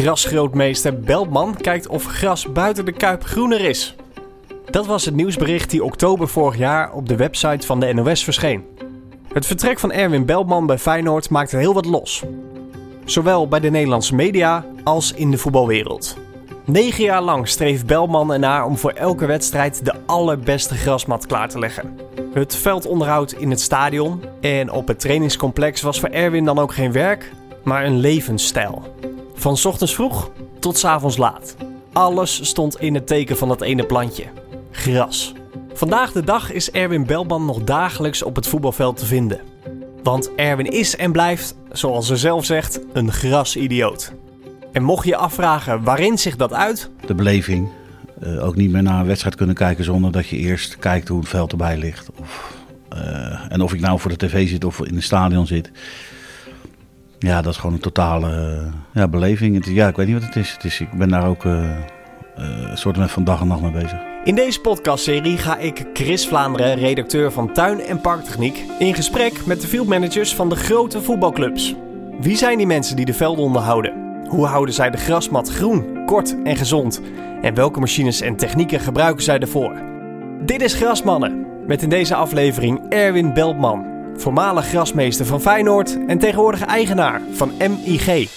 Grasgrootmeester Beltman kijkt of gras buiten de kuip groener is. Dat was het nieuwsbericht die oktober vorig jaar op de website van de NOS verscheen. Het vertrek van Erwin Beltman bij Feyenoord maakte heel wat los. Zowel bij de Nederlandse media als in de voetbalwereld. Negen jaar lang streeft Belman ernaar om voor elke wedstrijd de allerbeste grasmat klaar te leggen. Het veldonderhoud in het stadion en op het trainingscomplex was voor Erwin dan ook geen werk, maar een levensstijl. Van ochtends vroeg tot avonds laat. Alles stond in het teken van dat ene plantje: gras. Vandaag de dag is Erwin Belman nog dagelijks op het voetbalveld te vinden. Want Erwin is en blijft, zoals ze zelf zegt, een grasidioot. En mocht je afvragen waarin zich dat uit? De beleving. Uh, ook niet meer naar een wedstrijd kunnen kijken zonder dat je eerst kijkt hoe het veld erbij ligt. Of, uh, en of ik nou voor de tv zit of in het stadion zit. Ja, dat is gewoon een totale uh, ja, beleving. Het, ja, ik weet niet wat het is. Het is ik ben daar ook een soort van dag en nacht mee bezig. In deze podcastserie ga ik, Chris Vlaanderen, redacteur van Tuin- en Parktechniek, in gesprek met de fieldmanagers van de grote voetbalclubs. Wie zijn die mensen die de velden onderhouden? Hoe houden zij de grasmat groen, kort en gezond? En welke machines en technieken gebruiken zij ervoor? Dit is Grasmannen, met in deze aflevering Erwin Beltman, voormalig grasmeester van Feyenoord en tegenwoordig eigenaar van MIG.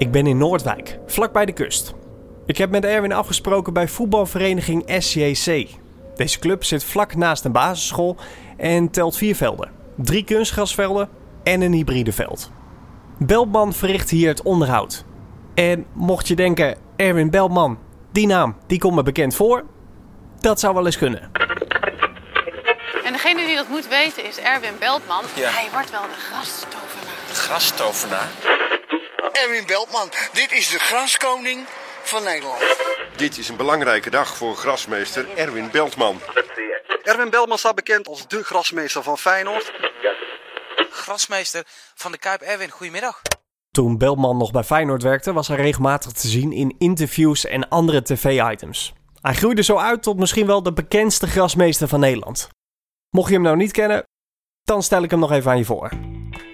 Ik ben in Noordwijk, vlakbij de kust. Ik heb met Erwin afgesproken bij voetbalvereniging SJC. Deze club zit vlak naast een basisschool en telt vier velden. Drie kunstgrasvelden en een hybride veld. Beltman verricht hier het onderhoud. En mocht je denken, Erwin Beltman, die naam, die komt me bekend voor. Dat zou wel eens kunnen. En degene die dat moet weten is Erwin Beltman. Hij wordt wel de grastovenaar. De grastovenaar? Erwin Beltman, dit is de graskoning van Nederland. Dit is een belangrijke dag voor grasmeester Erwin Beltman. Erwin Beltman staat bekend als de grasmeester van Feyenoord. Grasmeester van de Kuip Erwin, goedemiddag. Toen Beltman nog bij Feyenoord werkte, was hij regelmatig te zien in interviews en andere tv-items. Hij groeide zo uit tot misschien wel de bekendste grasmeester van Nederland. Mocht je hem nou niet kennen, dan stel ik hem nog even aan je voor.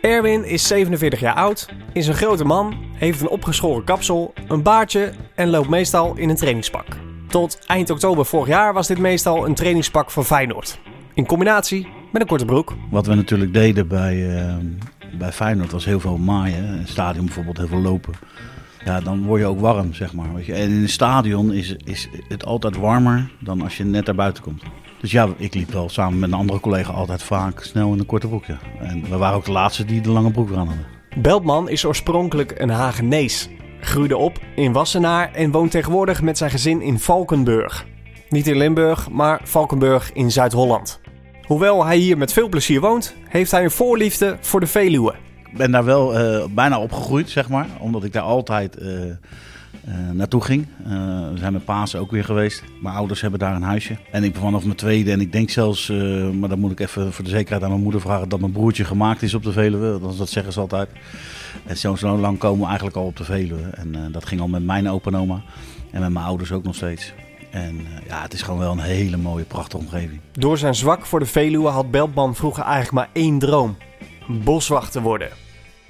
Erwin is 47 jaar oud, is een grote man, heeft een opgeschoren kapsel, een baardje en loopt meestal in een trainingspak. Tot eind oktober vorig jaar was dit meestal een trainingspak van Feyenoord. In combinatie met een korte broek. Wat we natuurlijk deden bij, uh, bij Feyenoord was heel veel maaien. In het stadion bijvoorbeeld heel veel lopen. Ja, dan word je ook warm, zeg maar. En in een stadion is, is het altijd warmer dan als je net naar buiten komt. Dus ja, ik liep wel samen met een andere collega altijd vaak snel in een korte broekje. En we waren ook de laatste die de lange broek aan hadden. Beltman is oorspronkelijk een Hagenees. Groeide op in Wassenaar en woont tegenwoordig met zijn gezin in Valkenburg. Niet in Limburg, maar Valkenburg in Zuid-Holland. Hoewel hij hier met veel plezier woont, heeft hij een voorliefde voor de Veluwe. Ik ben daar wel uh, bijna opgegroeid, zeg maar. Omdat ik daar altijd uh, uh, naartoe ging. we zijn met Pasen ook weer geweest. Mijn ouders hebben daar een huisje. En ik ben vanaf mijn tweede. En ik denk zelfs, maar dan moet ik even voor de zekerheid aan mijn moeder vragen... dat mijn broertje gemaakt is op de Veluwe. Dat, zeggen ze altijd. En zo, zo lang komen we eigenlijk al op de Veluwe. En dat ging al met mijn opa en oma. En met mijn ouders ook nog steeds. En ja, het is gewoon wel een hele mooie, prachtige omgeving. Door zijn zwak voor de Veluwe had Beltman vroeger eigenlijk maar één droom. Boswachter worden.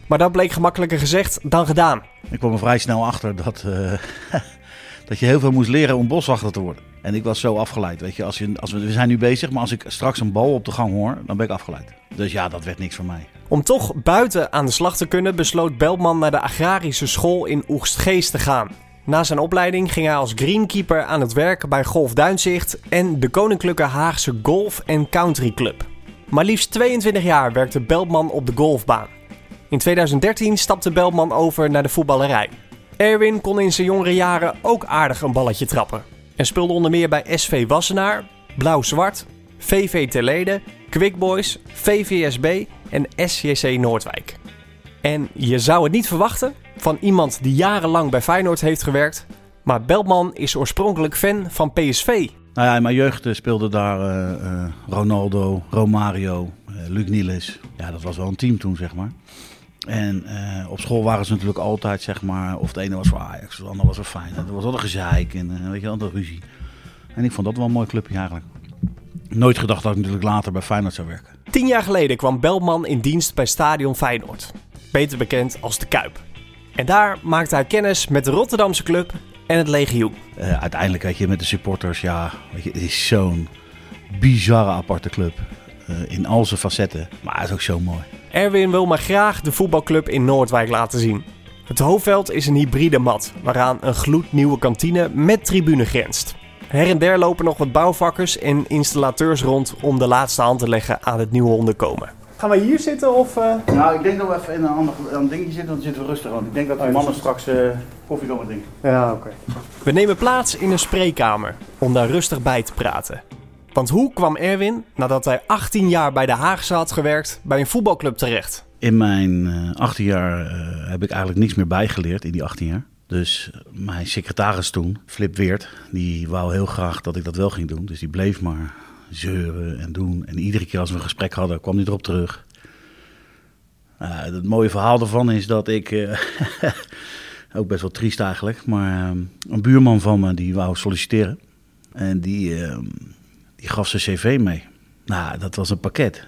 Maar dat bleek gemakkelijker gezegd dan gedaan. Ik kwam er vrij snel achter dat, uh, dat je heel veel moest leren om boswachter te worden. En ik was zo afgeleid. Weet je, als je, als we, we zijn nu bezig, maar als ik straks een bal op de gang hoor, dan ben ik afgeleid. Dus ja, dat werd niks voor mij. Om toch buiten aan de slag te kunnen, besloot Beltman naar de agrarische school in Oegstgeest te gaan. Na zijn opleiding ging hij als greenkeeper aan het werk bij Golf Duinzicht en de Koninklijke Haagse Golf Country Club. Maar liefst 22 jaar werkte Beltman op de golfbaan. In 2013 stapte Beltman over naar de voetballerij. Erwin kon in zijn jongere jaren ook aardig een balletje trappen. En speelde onder meer bij SV Wassenaar, Blauw-Zwart, VV Terlede, Quick Boys, VVSB en SJC Noordwijk. En je zou het niet verwachten van iemand die jarenlang bij Feyenoord heeft gewerkt, Maar Beltman is oorspronkelijk fan van PSV. Nou ja, in mijn jeugd eh, speelde daar eh, eh, Ronaldo, Romario, Luc Niels. Ja, dat was wel een team toen, zeg maar. En eh, op school waren ze natuurlijk altijd, zeg maar, of de ene was voor Ajax, of de andere was voor Feyenoord. Er was altijd gezeik en eh, weet je, altijd ruzie. En ik vond dat wel een mooi clubje eigenlijk. Nooit gedacht dat ik natuurlijk later bij Feyenoord zou werken. Tien jaar geleden kwam Beltman in dienst bij Stadion Feyenoord. Beter bekend als de Kuip. En daar maakte hij kennis met de Rotterdamse club en het legioen. Eh, uiteindelijk, weet je, met de supporters, ja, weet je, het is zo'n bizarre aparte club. in al zijn facetten. Maar het is ook zo mooi. Erwin wil maar graag de voetbalclub in Noordwijk laten zien. Het hoofdveld is een hybride mat, waaraan een gloednieuwe kantine met tribune grenst. Her en der lopen nog wat bouwvakkers en installateurs rond om de laatste hand te leggen aan het nieuwe onderkomen. Gaan we hier zitten of... Nou, ik denk dat we even in een ander, ander dingetje zitten, dan zitten we rustig aan. Ik denk dat de mannen straks eh, koffie komen drinken. Ja, oké. We nemen plaats in een spreekkamer om daar rustig bij te praten. Want hoe kwam Erwin, nadat hij 18 jaar bij de Haagse had gewerkt, bij een voetbalclub terecht? In mijn eh 18 jaar eh, heb ik eigenlijk niks meer bijgeleerd in die 18 jaar. Dus mijn secretaris toen, Flip Weert, die wou heel graag dat ik dat wel ging doen. Dus die bleef maar zeuren en doen. En iedere keer als we een gesprek hadden, kwam hij erop terug. Het mooie verhaal daarvan is dat ik, eh, ook best wel triest eigenlijk, maar eh, een buurman van me die wou solliciteren. En die, eh, die gaf zijn cv mee. Nou, dat was een pakket.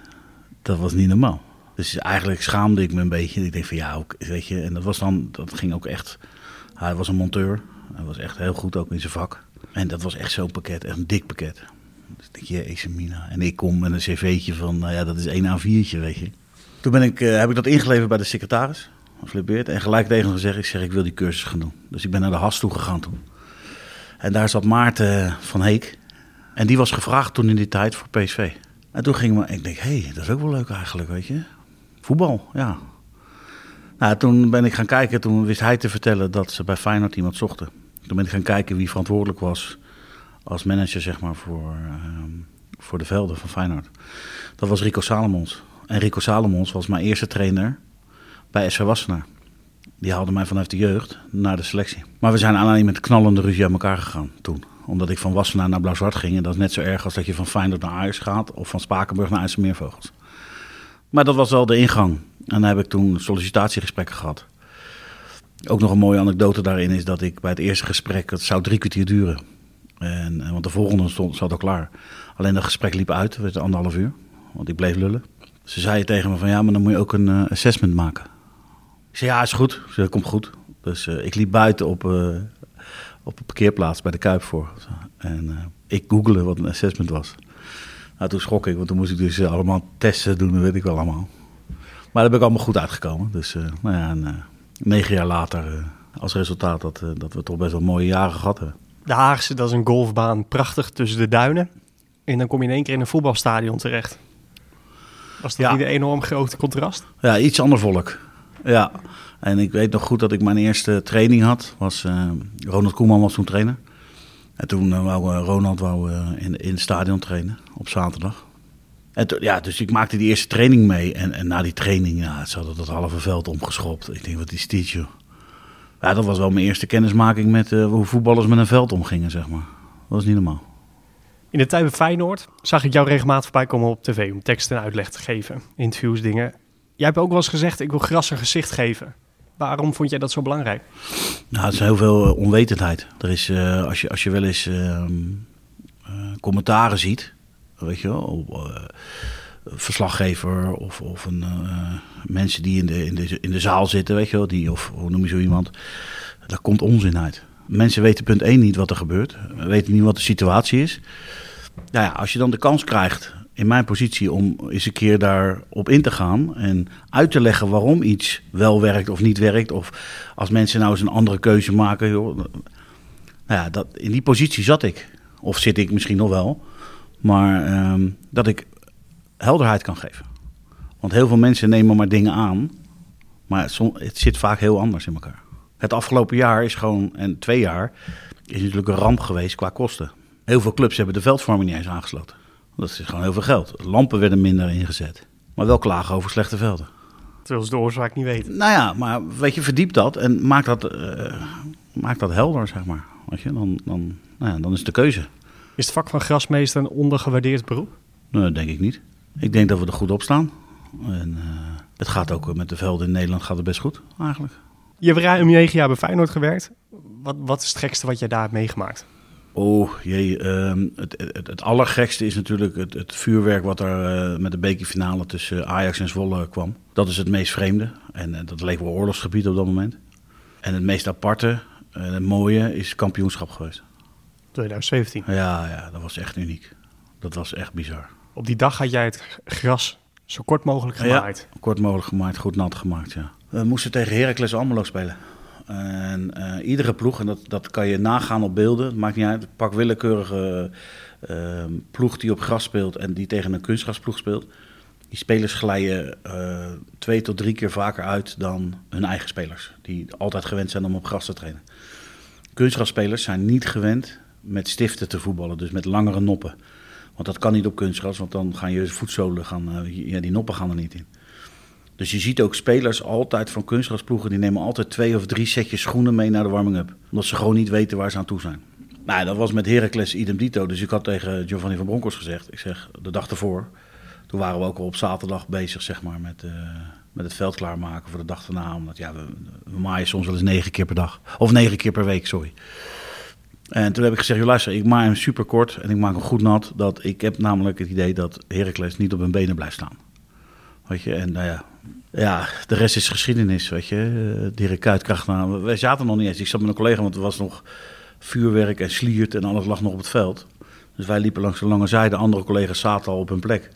Dat was niet normaal. Dus eigenlijk schaamde ik me een beetje. Ik denk van ja, ook, weet je. En dat was dan, dat ging ook echt. Hij was een monteur. Hij was echt heel goed ook in zijn vak. En dat was echt zo'n pakket, echt een dik pakket. Dus ik denk, mina. En ik kom met een cv'tje van, nou ja, dat is één A4'tje, weet je. Toen ben ik, eh, heb ik dat ingeleverd bij de secretaris, Flip Beert. En gelijk tegen hem gezegd, ik zeg, ik wil die cursus gaan doen. Dus ik ben naar de HAS toe gegaan toen. En daar zat Maarten van Heek. En die was gevraagd toen in die tijd voor PSV. En toen ging ik, ik denk, hé, hey, dat is ook wel leuk eigenlijk, weet je. Voetbal, ja. Nou, toen ben ik gaan kijken, toen wist hij te vertellen dat ze bij Feyenoord iemand zochten. Toen ben ik gaan kijken wie verantwoordelijk was als manager, zeg maar, voor, ehm, voor de velden van Feyenoord. Dat was Rico Salomons. En Rico Salomons was mijn eerste trainer bij SV Wassenaar. Die haalde mij vanuit de jeugd naar de selectie. Maar we zijn alleen met knallende ruzie aan elkaar gegaan toen. Omdat ik van Wassenaar naar Blauw-Zwart ging. En dat is net zo erg als dat je van Feyenoord naar Ajax gaat. Of van Spakenburg naar IJsselmeervogels. Maar dat was wel de ingang. En dan heb ik toen sollicitatiegesprekken gehad. Ook nog een mooie anekdote daarin is dat ik bij het eerste gesprek, het zou drie kwartier duren. En, en want de volgende stond, zat al klaar. Alleen dat gesprek liep uit, het werd anderhalf uur. Want ik bleef lullen. Ze zeiden tegen me van ja, maar dan moet je ook een eh, assessment maken. Ik zei ja, is goed. Zei, dat komt goed. Dus eh, ik liep buiten op, eh, op een parkeerplaats bij de Kuip voor. En eh, ik googelde wat een assessment was. Nou, toen schrok ik, want toen moest ik dus eh, allemaal testen doen, dat weet ik wel allemaal. Maar daar ben ik allemaal goed uitgekomen. Dus eh, nou ja, en, negen jaar later als resultaat dat, dat we toch best wel mooie jaren gehad hebben. De Haagse, dat is een golfbaan, prachtig tussen de duinen. En dan kom je in één keer in een voetbalstadion terecht. Was dat Ja. niet een enorm groot contrast? Ja, iets ander volk. Ja, en ik weet nog goed dat ik mijn eerste training had. Was, eh, Ronald Koeman was toen trainer. En toen eh, wou eh, Ronald wou, in, in het stadion trainen op zaterdag. En ja, dus ik maakte die eerste training mee. En, en na die training, ja, ze hadden dat halve veld omgeschopt. Ik denk, wat is dit? Ja, dat was wel mijn eerste kennismaking met hoe voetballers met een veld omgingen, zeg maar. Dat was niet normaal. In de tijd bij Feyenoord zag ik jou regelmatig voorbij komen op tv om tekst en uitleg te geven. Interviews, dingen. Jij hebt ook wel eens gezegd, ik wil gras een gezicht geven. Waarom vond jij dat zo belangrijk? Nou, het is heel veel eh, onwetendheid. Er is, eh, als, je, als je wel eens ehm, eh, commentaren ziet, weet je wel, verslaggever of, of een, mensen die in de, in, de, in de zaal zitten, weet je wel, die, of hoe noem je zo iemand, daar komt onzin uit. Mensen weten punt 1 niet wat er gebeurt, weten niet wat de situatie is. Nou ja, als je dan de kans krijgt, in mijn positie, om eens een keer daarop in te gaan en uit te leggen waarom iets wel werkt of niet werkt, of als mensen nou eens een andere keuze maken, joh, nou ja, dat, in die positie zat ik. Of zit ik misschien nog wel. Maar ehm, dat ik helderheid kan geven. Want heel veel mensen nemen maar dingen aan. Maar het, het zit vaak heel anders in elkaar. Het afgelopen jaar is gewoon, en twee jaar, is natuurlijk een ramp geweest qua kosten. Heel veel clubs hebben de veldvorming niet eens aangesloten. Dat is gewoon heel veel geld. Lampen werden minder ingezet. Maar wel klagen over slechte velden. Terwijl ze de oorzaak niet weten. Nou ja, maar weet je, verdiep dat en maak dat, eh, maak dat helder, zeg maar. Weet je? Dan, dan, nou ja, dan is het de keuze. Is het vak van grasmeester een ondergewaardeerd beroep? Nee, dat denk ik niet. Ik denk dat we er goed op staan. En uh, het gaat ook met de velden in Nederland gaat het best goed, eigenlijk. Je hebt ruim negen jaar bij Feyenoord gewerkt. Wat, wat is het gekste wat jij daar hebt meegemaakt? Oh jee, um, het, het, het, allergekste is natuurlijk het, het vuurwerk wat er uh, met de bekerfinale tussen Ajax en Zwolle kwam. Dat is het meest vreemde en uh, dat leek wel oorlogsgebied op dat moment. En het meest aparte en het mooie is kampioenschap geweest. 2017? Ja, ja, dat was echt uniek. Dat was echt bizar. Op die dag had jij het gras zo kort mogelijk gemaaid? Ja, kort mogelijk gemaaid, goed nat gemaakt, ja. We moesten tegen Heracles Almelo spelen. En uh, iedere ploeg, en dat, dat kan je nagaan op beelden, maakt niet uit. Pak willekeurige uh, ploeg die op gras speelt en die tegen een kunstgrasploeg speelt. Die spelers glijden uh, twee tot drie keer vaker uit dan hun eigen spelers. Die altijd gewend zijn om op gras te trainen. Kunstgrasspelers zijn niet gewend met stiften te voetballen, dus met langere noppen. Want dat kan niet op kunstgras, want dan gaan je voetzolen, gaan, ja, die noppen gaan er niet in. Dus je ziet ook spelers altijd van kunstgrasploegen, die nemen altijd twee of drie setjes schoenen mee naar de warming-up. Omdat ze gewoon niet weten waar ze aan toe zijn. Nou, dat was met Heracles idem dito. Dus ik had tegen Giovanni van Bronckhorst gezegd, ik zeg, de dag ervoor, toen waren we ook al op zaterdag bezig, zeg maar, met, uh, met het veld klaarmaken voor de dag daarna. Omdat, ja, we, we maaien soms wel eens negen keer per dag. Of negen keer per week, sorry. En toen heb ik gezegd, joh, luister, ik maai hem super kort en ik maak hem goed nat. Dat ik heb namelijk het idee dat Heracles niet op hun benen blijft staan. Weet je, en nou ja, ja, de rest is geschiedenis, weet je. Uh, Dirk Kuyt nou, wij zaten nog niet eens. Ik zat met een collega, want er was nog vuurwerk en sliert en alles lag nog op het veld. Dus wij liepen langs de lange zijde, andere collega's zaten al op hun plek.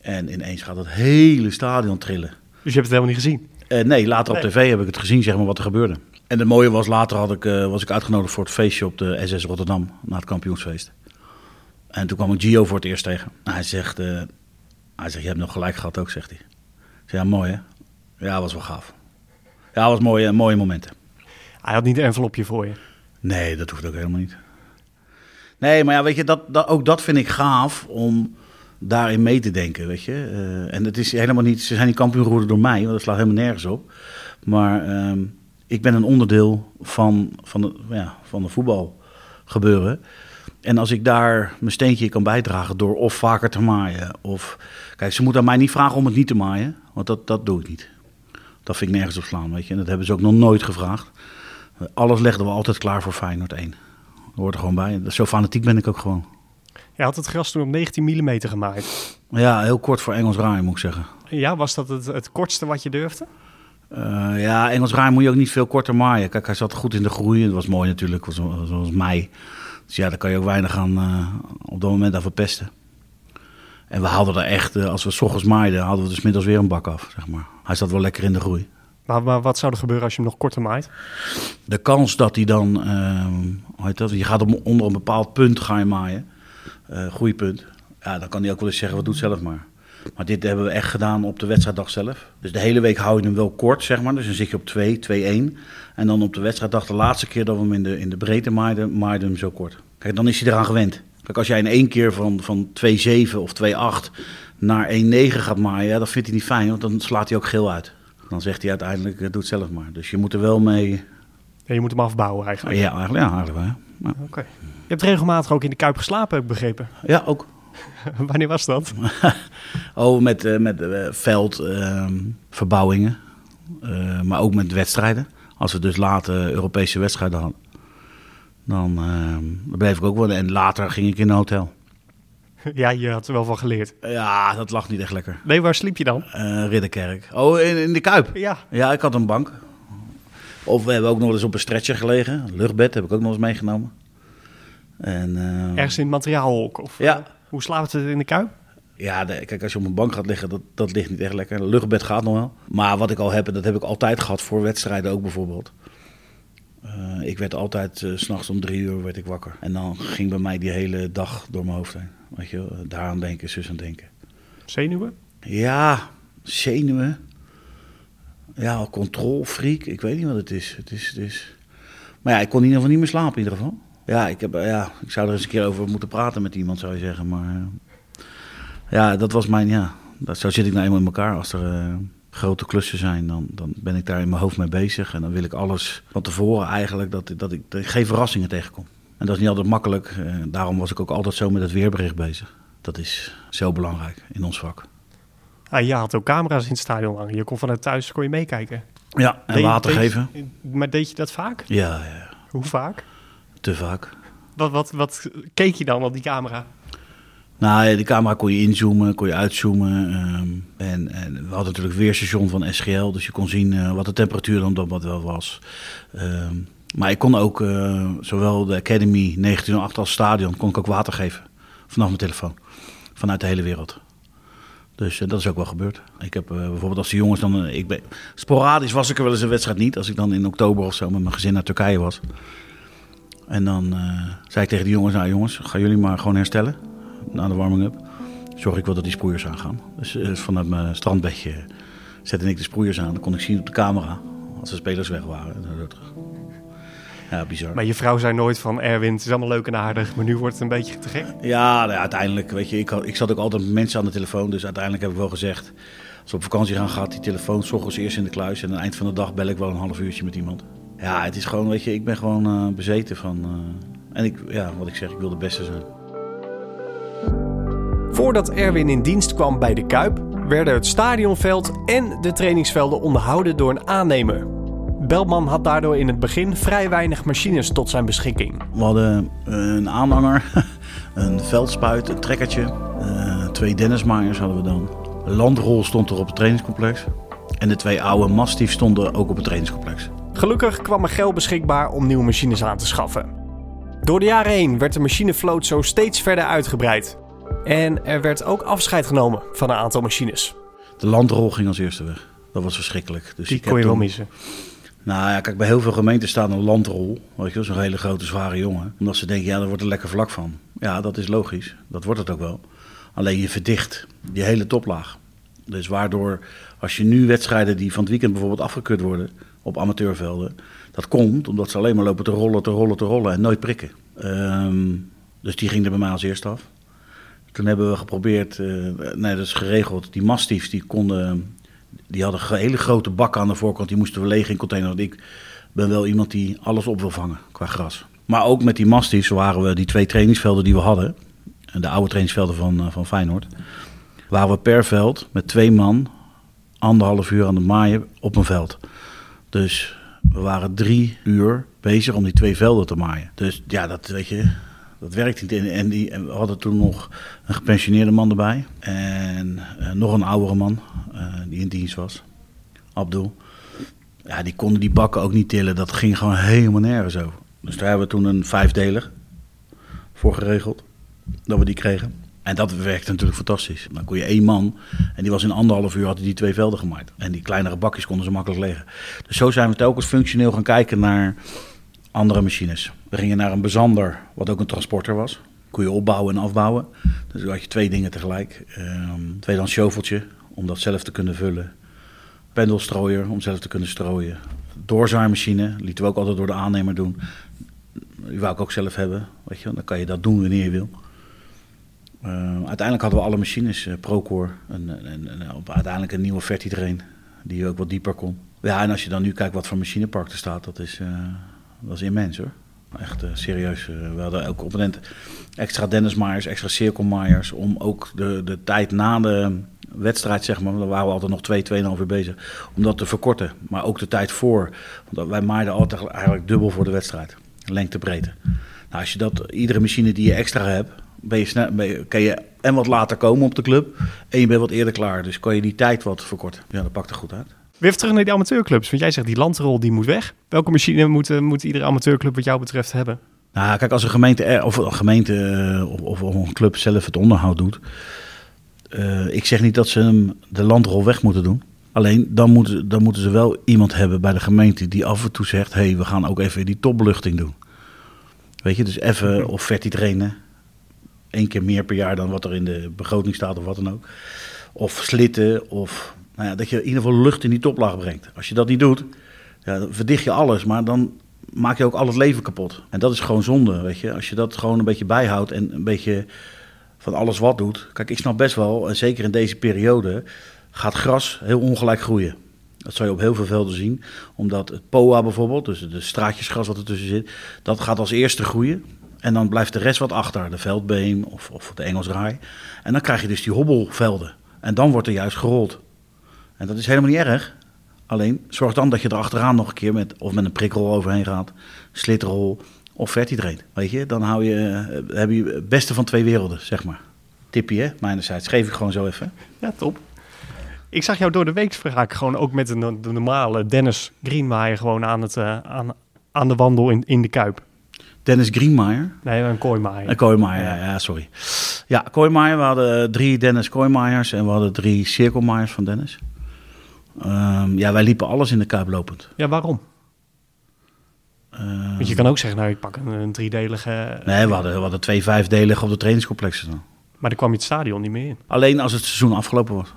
En ineens gaat het hele stadion trillen. Dus je hebt het helemaal niet gezien? Uh, nee, later op tv heb ik het gezien, zeg maar, wat er gebeurde. En het mooie was, later had ik, uh, was ik uitgenodigd voor het feestje op de SS Rotterdam, na het kampioensfeest. En toen kwam ik Gio voor het eerst tegen. Hij zegt, hij zegt je hebt nog gelijk gehad ook, zegt hij. Ik zei, ja, mooi hè? Ja, was wel gaaf. Ja, was mooie, mooie momenten. Hij had niet een envelopje voor je? Nee, dat hoeft ook helemaal niet. Nee, maar ja, weet je, dat, dat, ook dat vind ik gaaf om daarin mee te denken, weet je. Uh, en het is helemaal niet, ze zijn niet kampioen geworden door mij, want dat slaat helemaal nergens op. Maar uh, ik ben een onderdeel van, van, de, ja, van de voetbal gebeuren. En als ik daar mijn steentje kan bijdragen door of vaker te maaien. Of, kijk, ze moeten aan mij niet vragen om het niet te maaien. Want dat, dat doe ik niet. Dat vind ik nergens op slaan, weet je. En dat hebben ze ook nog nooit gevraagd. Alles legden we altijd klaar voor Feyenoord 1. Dat hoort er gewoon bij. Zo fanatiek ben ik ook gewoon. Je had het gras toen op 19 mm gemaaid. Ja, heel kort voor Engels raai moet ik zeggen. Ja, was dat het, het kortste wat je durfde? Uh, ja, Engels raai moet je ook niet veel korter maaien. Kijk, hij zat goed in de groei. Het was mooi natuurlijk, zoals mei. Dus ja, daar kan je ook weinig aan uh, op dat moment aan verpesten. En we hadden er echt, uh, als we s ochtends maaiden, hadden we dus middags weer een bak af, zeg maar. Hij zat wel lekker in de groei. Maar, maar wat zou er gebeuren als je hem nog korter maait? De kans dat hij dan, uh, hoe heet dat, je gaat op, onder een bepaald punt ga je maaien, groeipunt. Ja, dan kan hij ook wel eens zeggen, wat doet zelf maar. Maar dit hebben we echt gedaan op de wedstrijddag zelf. Dus de hele week hou je hem wel kort, zeg maar. Dus dan zit je op 2, 2-1. En dan op de wedstrijddag, de laatste keer dat we hem in de, in de breedte maaiden, maaiden hem zo kort. Kijk, dan is hij eraan gewend. Kijk, als jij in één keer van, van 2-7 of 2-8 naar 1-9 gaat maaien, ja, dat vindt hij niet fijn, want dan slaat hij ook geel uit. Dan zegt hij uiteindelijk, doe het zelf maar. Dus je moet er wel mee... Ja, je moet hem afbouwen eigenlijk. Ja, eigenlijk, ja, eigenlijk wel. Ja. Oké. Okay. Je hebt regelmatig ook in de Kuip geslapen, heb ik begrepen. Ja, ook. Wanneer was dat? oh, met, uh, met uh, veldverbouwingen. Uh, maar ook met wedstrijden. Als we dus later Europese wedstrijden hadden. Dan, dan bleef ik ook wel. En later ging ik in een hotel. Ja, je had er wel van geleerd. Ja, dat lag niet echt lekker. Nee, waar sliep je dan? Ridderkerk. Oh, in, in de Kuip? Ja. Ja, ik had een bank. Of we hebben ook nog eens op een stretcher gelegen. Een luchtbed heb ik ook nog eens meegenomen. En, Ergens in het materiaalhok? Of, ja. Hoe slaapt het in de kuip? Ja, de, kijk, als je op een bank gaat liggen, dat, dat ligt niet echt lekker. Een luchtbed gaat nog wel. Maar wat ik al heb, en dat heb ik altijd gehad voor wedstrijden ook bijvoorbeeld. Uh, ik werd altijd, uh, s'nachts om drie uur werd ik wakker. En dan ging bij mij die hele dag door mijn hoofd heen. Weet je, daaraan denken, zus aan denken. Zenuwen? Ja, zenuwen. Ja, controlfreak. Ik weet niet wat het is. Het is, het is... Maar ja, ik kon in ieder geval niet meer slapen in ieder geval. Ja, ik, heb, ja, ik zou er eens een keer over moeten praten met iemand, zou je zeggen. Maar ja, dat was mijn, ja, dat, zo zit ik nou eenmaal in elkaar. Als er uh, grote klussen zijn, dan, dan ben ik daar in mijn hoofd mee bezig. En dan wil ik alles van tevoren eigenlijk, dat, dat, ik, dat ik geen verrassingen tegenkom. En dat is niet altijd makkelijk. Eh, daarom was ik ook altijd zo met het weerbericht bezig. Dat is zo belangrijk in ons vak. Ah, je had ook camera's in het stadion hangen. Je kon vanuit thuis kon je meekijken. Ja, en Deed- water geven. Maar deed je dat vaak? Ja, ja, Hoe vaak? Te vaak. Wat, wat, wat keek je dan op die camera? Nou, die camera kon je inzoomen, kon je uitzoomen. ehm, en, en we hadden natuurlijk weerstation van SGL, dus je kon zien eh, wat de temperatuur dan dat wat wel was. Ehm, maar ik kon ook, eh, zowel de Academy 1908 als stadion, kon ik ook water geven. Vanaf mijn telefoon. Vanuit de hele wereld. Dus eh, dat is ook wel gebeurd. Ik heb bijvoorbeeld als de jongens dan... ik ben, sporadisch was ik er wel eens een wedstrijd niet. Als ik dan in oktober of zo met mijn gezin naar Turkije was. En dan eh, zei ik tegen de jongens... Nou jongens, gaan jullie maar gewoon herstellen. Na de warming-up. Zorg ik wel dat die sproeiers aangaan. Dus eh, vanuit mijn strandbedje zette ik de sproeiers aan. Dan kon ik zien op de camera. Als de spelers weg waren. En dan zo terug. Ja, bizar. Maar je vrouw zei nooit van Erwin, het is allemaal leuk en aardig, maar nu wordt het een beetje te gek. Ja, nou ja, uiteindelijk, weet je, ik, had- ik zat ook altijd met mensen aan de telefoon. Dus uiteindelijk heb ik wel gezegd, als we op vakantie gaan, gaat die telefoon s ochtends eerst in de kluis. En aan het eind van de dag bel ik wel een half uurtje met iemand. Ja, het is gewoon, weet je, ik ben gewoon eh, bezeten van... eh, en ik, ja, wat ik zeg, ik wil de beste zijn. Voordat Erwin in dienst kwam bij de Kuip, werden het stadionveld en de trainingsvelden onderhouden door een aannemer. Belman had daardoor in het begin vrij weinig machines tot zijn beschikking. We hadden eh, een aanhanger, een veldspuit, een trekkertje. twee Dennismaaiers hadden we dan. Een landrol stond er op het trainingscomplex. En de twee oude Mastiff stonden ook op het trainingscomplex. Gelukkig kwam er geld beschikbaar om nieuwe machines aan te schaffen. Door de jaren heen werd de machinevloot zo steeds verder uitgebreid. En er werd ook afscheid genomen van een aantal machines. De landrol ging als eerste weg. Dat was verschrikkelijk. Dus Die ik kon je wel missen. Nou ja, kijk, bij heel veel gemeenten staat een landrol. Weet je, zo'n hele grote, zware jongen. Omdat ze denken, ja, daar wordt er lekker vlak van. Ja, dat is logisch. Dat wordt het ook wel. Alleen je verdicht die hele toplaag. Dus waardoor, als je nu wedstrijden die van het weekend bijvoorbeeld afgekeurd worden op amateurvelden. Dat komt omdat ze alleen maar lopen te rollen, te rollen, te rollen en nooit prikken. Ehm, dus die ging er bij mij als eerste af. Toen hebben we geprobeerd, eh, nee, dat is geregeld. Die mastiefs, die konden, die hadden hele grote bakken aan de voorkant. Die moesten we leeg in container. Want ik ben wel iemand die alles op wil vangen qua gras. Maar ook met die mastiefs waren we die twee trainingsvelden die we hadden. De oude trainingsvelden van, eh, van Feyenoord. Waren we per veld met twee man anderhalf uur aan het maaien op een veld. Dus we waren drie uur bezig om die twee velden te maaien. Dus ja, dat weet je, dat werkt niet. En, en, die, en we hadden toen nog een gepensioneerde man erbij. En eh, nog een oudere man eh, die in dienst was. Abdul. Ja, die konden die bakken ook niet tillen. Dat ging gewoon helemaal nergens over. Dus daar hebben we toen een vijfdeler voor geregeld. Dat we die kregen. En dat werkte natuurlijk fantastisch. Dan kon je één man, en die was in anderhalf uur, had hij die twee velden gemaaid. En die kleinere bakjes konden ze makkelijk leggen. Dus zo zijn we telkens functioneel gaan kijken naar andere machines. We gingen naar een bezander, wat ook een transporter was. Kon je opbouwen en afbouwen. Dus dan had je twee dingen tegelijk. Ehm tweedans shoveltje, om dat zelf te kunnen vullen. Pendelstrooier, om zelf te kunnen strooien. Doorzaaimachine, lieten we ook altijd door de aannemer doen. Die wou ik ook zelf hebben, weet je. Dan kan je dat doen wanneer je wil. Eh, uiteindelijk hadden we alle machines, eh, Procore en, en, op- uiteindelijk een nieuwe Vertitrain, die ook wat dieper kon. Ja, en als je dan nu kijkt wat voor machinepark er staat, dat is, eh, dat is immens hoor. Echt eh, serieus. eh, we hadden een moment extra Dennismaaiers, extra cirkelmaaiers, om ook de, de tijd na de wedstrijd, zeg maar, daar waren we altijd nog twee, tweeënhalf uur bezig, om dat te verkorten. Maar ook de tijd voor, want wij maaiden altijd eigenlijk dubbel voor de wedstrijd, lengte breedte. Nou, als je dat, iedere machine die je extra hebt, ben je snel, ben je, kan je en wat later komen op de club. En je bent wat eerder klaar. Dus kan je die tijd wat verkorten. Ja, dat pakt er goed uit. Weer even terug naar die amateurclubs. Want jij zegt die landrol die moet weg. Welke machine moet, eh, moet iedere amateurclub wat jou betreft hebben? Nou, kijk, als een gemeente, of een gemeente eh, of, of, een club zelf het onderhoud doet. eh, ik zeg niet dat ze hem de landrol weg moeten doen. Alleen dan moeten, dan moeten ze wel iemand hebben bij de gemeente die af en toe zegt: hé, hey, we gaan ook even die topbeluchting doen. Weet je, dus even of verti trainen. Eén keer meer per jaar dan wat er in de begroting staat of wat dan ook. Of slitten, of nou ja, dat je in ieder geval lucht in die toplaag brengt. Als je dat niet doet, ja, dan verdicht je alles, maar dan maak je ook al het leven kapot. En dat is gewoon zonde, weet je. Als je dat gewoon een beetje bijhoudt en een beetje van alles wat doet. Kijk, ik snap best wel, en zeker in deze periode, gaat gras heel ongelijk groeien. Dat zou je op heel veel velden zien. Omdat het POA bijvoorbeeld, dus de straatjesgras wat ertussen zit, dat gaat als eerste groeien. En dan blijft de rest wat achter, de veldbeem of, of de Engelsraai. En dan krijg je dus die hobbelvelden. En dan wordt er juist gerold. En dat is helemaal niet erg. Alleen zorg dan dat je er achteraan nog een keer met, of met een prikrol overheen gaat, slitrol of vertidrain. Weet je, dan hou je, eh, heb je het beste van twee werelden, zeg maar. Tippie, hè, mijnerzijds. Geef ik gewoon zo even. Ja, top. Ik zag jou door de week vraag gewoon ook met de, normale Dennis Greenwaaien gewoon aan, het, uh, aan, aan de wandel in, in de Kuip. Dennis Greenmaier. Nee, een Kooimaaier. Een Kooimaaier, ja. ja, sorry. Ja, Kooimaaier. We hadden drie Dennis Kooimaaiers en we hadden drie Cirkelmaaiers van Dennis. Um, ja, wij liepen alles in de Kuip lopend. Ja, waarom? Um, Want je kan ook zeggen, nou, ik pak een, een driedelige... Nee, we hadden, we hadden twee vijfdelige op de trainingscomplexen dan. Maar dan kwam je het stadion niet meer in. Alleen als het seizoen afgelopen was.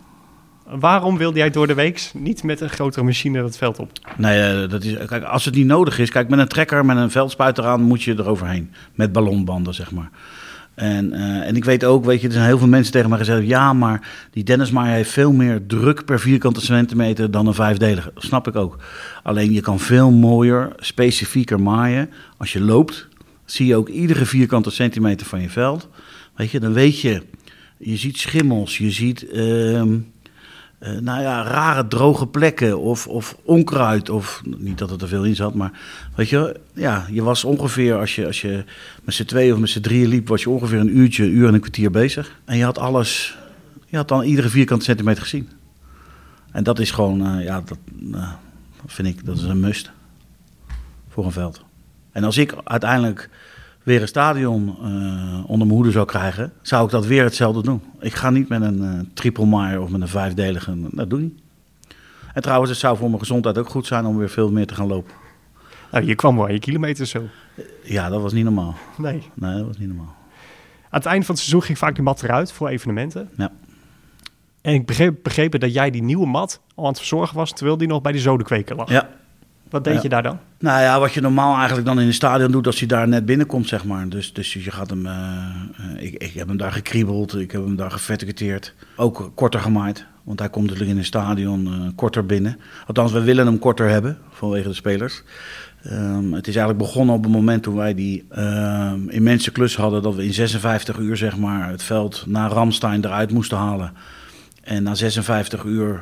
Waarom wilde jij door de week niet met een grotere machine het veld op? Nee, dat is, kijk, als het niet nodig is, kijk, met een trekker, met een veldspuiter aan, moet je eroverheen. Met ballonbanden, zeg maar. En, uh, en ik weet ook, weet je, er zijn heel veel mensen tegen mij gezegd: ja, maar die Dennismaier heeft veel meer druk per vierkante centimeter dan een vijfdelige. Dat snap ik ook. Alleen je kan veel mooier, specifieker maaien. Als je loopt, zie je ook iedere vierkante centimeter van je veld. Weet je, dan weet je, je ziet schimmels, je ziet. Uh, uh, nou ja, rare droge plekken of, of onkruid. Of niet dat er te veel in zat, maar weet je, ja, je was ongeveer als je, als je met z'n tweeën of met z'n drieën liep, was je ongeveer een uurtje, een uur en een kwartier bezig. En je had alles, je had dan iedere vierkante centimeter gezien. En dat is gewoon, uh, ja, dat uh, vind ik, dat is een must voor een veld. En als ik uiteindelijk weer een stadion uh, onder mijn hoede zou krijgen, zou ik dat weer hetzelfde doen. Ik ga niet met een uh, triple mile of met een vijfdelige, dat doe ik niet. En trouwens, het zou voor mijn gezondheid ook goed zijn om weer veel meer te gaan lopen. Nou, je kwam wel je kilometers zo. Ja, dat was niet normaal. Nee. Nee, dat was niet normaal. Aan het eind van het seizoen ging vaak die mat eruit voor evenementen. Ja. En ik begreep, begreep dat jij die nieuwe mat al aan het verzorgen was, terwijl die nog bij de zodekweker lag. Ja, wat deed ja. je daar dan? Nou ja, wat je normaal eigenlijk dan in het stadion doet als hij daar net binnenkomt, zeg maar. Dus, dus je gaat hem. Uh, uh, ik, ik heb hem daar gekriebeld, ik heb hem daar geverticuteerd. Ook korter gemaaid. Want hij komt natuurlijk in het stadion uh, korter binnen. Althans, we willen hem korter hebben vanwege de spelers. Um, het is eigenlijk begonnen op het moment toen wij die um, immense klus hadden. Dat we in 56 uur zeg maar, het veld naar Ramstein eruit moesten halen. En na 56 uur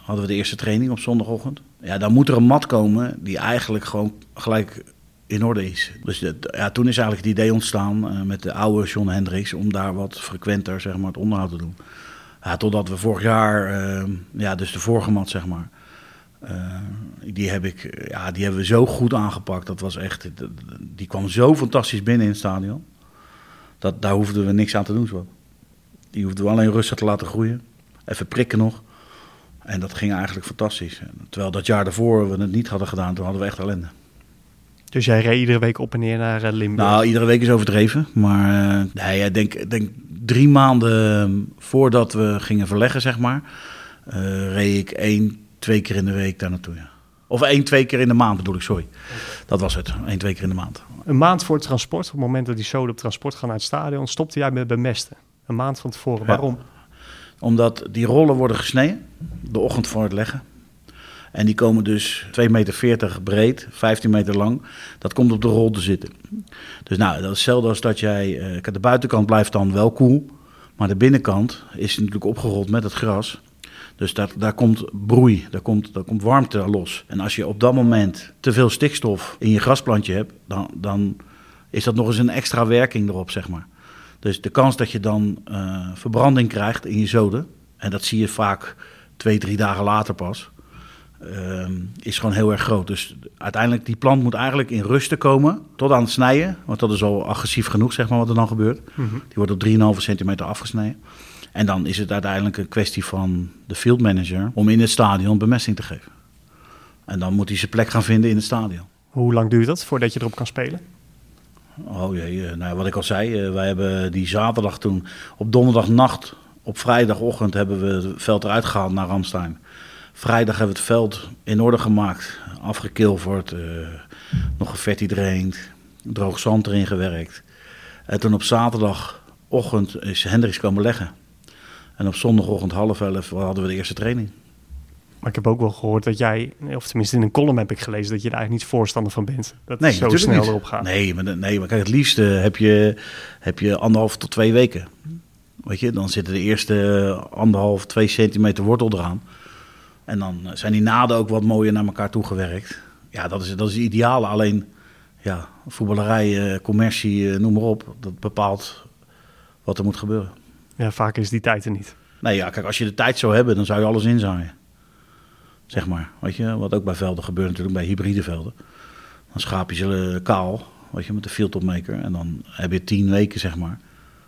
hadden we de eerste training op zondagochtend. Ja, dan moet er een mat komen die eigenlijk gewoon gelijk in orde is. Dus ja, toen is eigenlijk het idee ontstaan uh, met de oude John Hendricks om daar wat frequenter zeg maar, het onderhoud te doen. Ja, totdat we vorig jaar, uh, ja, dus de vorige mat zeg maar, die, heb ik, ja, die hebben we zo goed aangepakt. Dat was echt, die kwam zo fantastisch binnen in het stadion. Dat, daar hoefden we niks aan te doen. Die hoefden we alleen rustig te laten groeien. Even prikken nog. En dat ging eigenlijk fantastisch. Terwijl dat jaar daarvoor we het niet hadden gedaan, toen hadden we echt ellende. Dus jij reed iedere week op en neer naar uh, Limburg? Nou, iedere week is overdreven. Maar uh, nee, ik denk, denk drie maanden voordat we gingen verleggen, zeg maar, uh, reed ik één, twee keer in de week daar naartoe. Ja. Of één, twee keer in de maand bedoel ik, sorry. Dat was het, één, twee keer in de maand. Een maand voor het transport, op het moment dat die zoden op transport gaan naar het stadion, stopte jij met bemesten. Een maand van tevoren. Waarom? Omdat die rollen worden gesneden de ochtend voor het leggen. En die komen dus 2,40 meter breed, 15 meter lang. Dat komt op de rol te zitten. Dus nou, dat is hetzelfde als dat jij... Uh, de buitenkant blijft dan wel koel. Maar de binnenkant is natuurlijk opgerold met het gras. Dus daar, daar komt broei, daar komt, daar komt warmte los. En als je op dat moment te veel stikstof in je grasplantje hebt... dan, dan is dat nog eens een extra werking erop, zeg maar. Dus de kans dat je dan uh, verbranding krijgt in je zoden, en dat zie je vaak twee, drie dagen later pas, uh, is gewoon heel erg groot. Dus uiteindelijk, die plant moet eigenlijk in rust komen tot aan het snijden, want dat is al agressief genoeg, zeg maar, wat er dan gebeurt. Mm-hmm. Die wordt op 3,5 centimeter afgesneden. En dan is het uiteindelijk een kwestie van de field manager om in het stadion bemesting te geven. En dan moet hij zijn plek gaan vinden in het stadion. Hoe lang duurt dat voordat je erop kan spelen? Oh jee, nou, wat ik al zei, wij hebben die zaterdag toen op donderdagnacht, op vrijdagochtend hebben we het veld eruit gehaald naar Ramstein. Vrijdag hebben we het veld in orde gemaakt, afgekilverd, uh, nog gevertidraind, droog zand erin gewerkt. En toen op zaterdagochtend is Hendricks komen leggen. En op zondagochtend half elf hadden we de eerste training. Maar ik heb ook wel gehoord dat jij, of tenminste in een column heb ik gelezen, dat je daar eigenlijk niet voorstander van bent. Dat Nee, het zo snel niet. erop gaat. Nee, maar, nee, maar kijk, het liefste heb je, heb je anderhalf tot twee weken. Weet je, dan zitten de eerste anderhalf, twee centimeter wortel eraan. En dan zijn die naden ook wat mooier naar elkaar toegewerkt. Ja, dat is, dat is het ideale. Alleen, ja, voetballerij, eh, commercie, eh, noem maar op. Dat bepaalt wat er moet gebeuren. Ja, vaak is die tijd er niet. Nee, ja, kijk, als je de tijd zou hebben, dan zou je alles inzaaien. Zeg maar, weet je, wat ook bij velden gebeurt natuurlijk, bij hybride velden. Dan schaap je ze eh, kaal, weet je, met de fieldtopmaker. En dan heb je tien weken, zeg maar.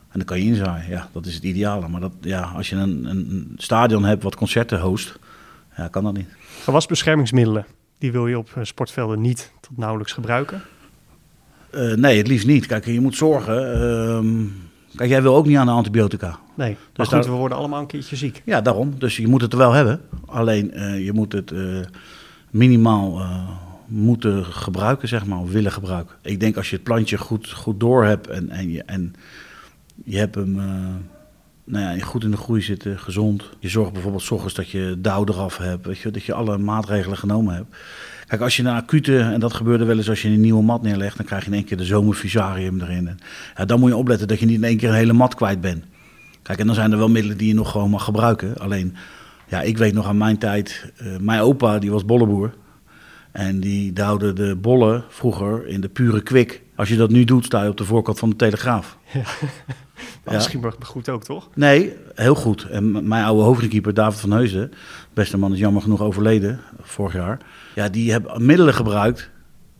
En dan kan je inzaaien. Ja, dat is het ideale. Maar dat, ja, als je een, een stadion hebt wat concerten host, ja, kan dat niet. Gewasbeschermingsmiddelen, die wil je op eh, sportvelden niet tot nauwelijks gebruiken. Eh, nee, het liefst niet. Kijk, je moet zorgen. ehm, kijk, jij wil ook niet aan de antibiotica. Nee, maar Dus goed, daar- we worden allemaal een keertje ziek. Ja, daarom. Dus je moet het er wel hebben. Alleen eh, je moet het eh, minimaal eh, moeten gebruiken, zeg maar, of willen gebruiken. Ik denk als je het plantje goed, goed door hebt en, en, je, en je hebt hem nou ja, goed in de groei zitten, gezond. Je zorgt bijvoorbeeld 's dat je dauw eraf hebt, weet je, dat je alle maatregelen genomen hebt. Kijk, als je een acute, en dat gebeurde wel eens als je een nieuwe mat neerlegt, dan krijg je in één keer de zomerfusarium erin. Ja, dan moet je opletten dat je niet in één keer een hele mat kwijt bent. Kijk, en dan zijn er wel middelen die je nog gewoon mag gebruiken. Alleen, ja, ik weet nog aan mijn tijd, eh, mijn opa die was bolleboer. En die douwde de bollen vroeger in de pure kwik. Als je dat nu doet, sta je op de voorkant van de Telegraaf. Maar Misschien goed ook, toch? Nee, heel goed. En mijn oude hoofdkeeper David van Heusden, beste man is jammer genoeg overleden vorig jaar. Ja, die hebben middelen gebruikt.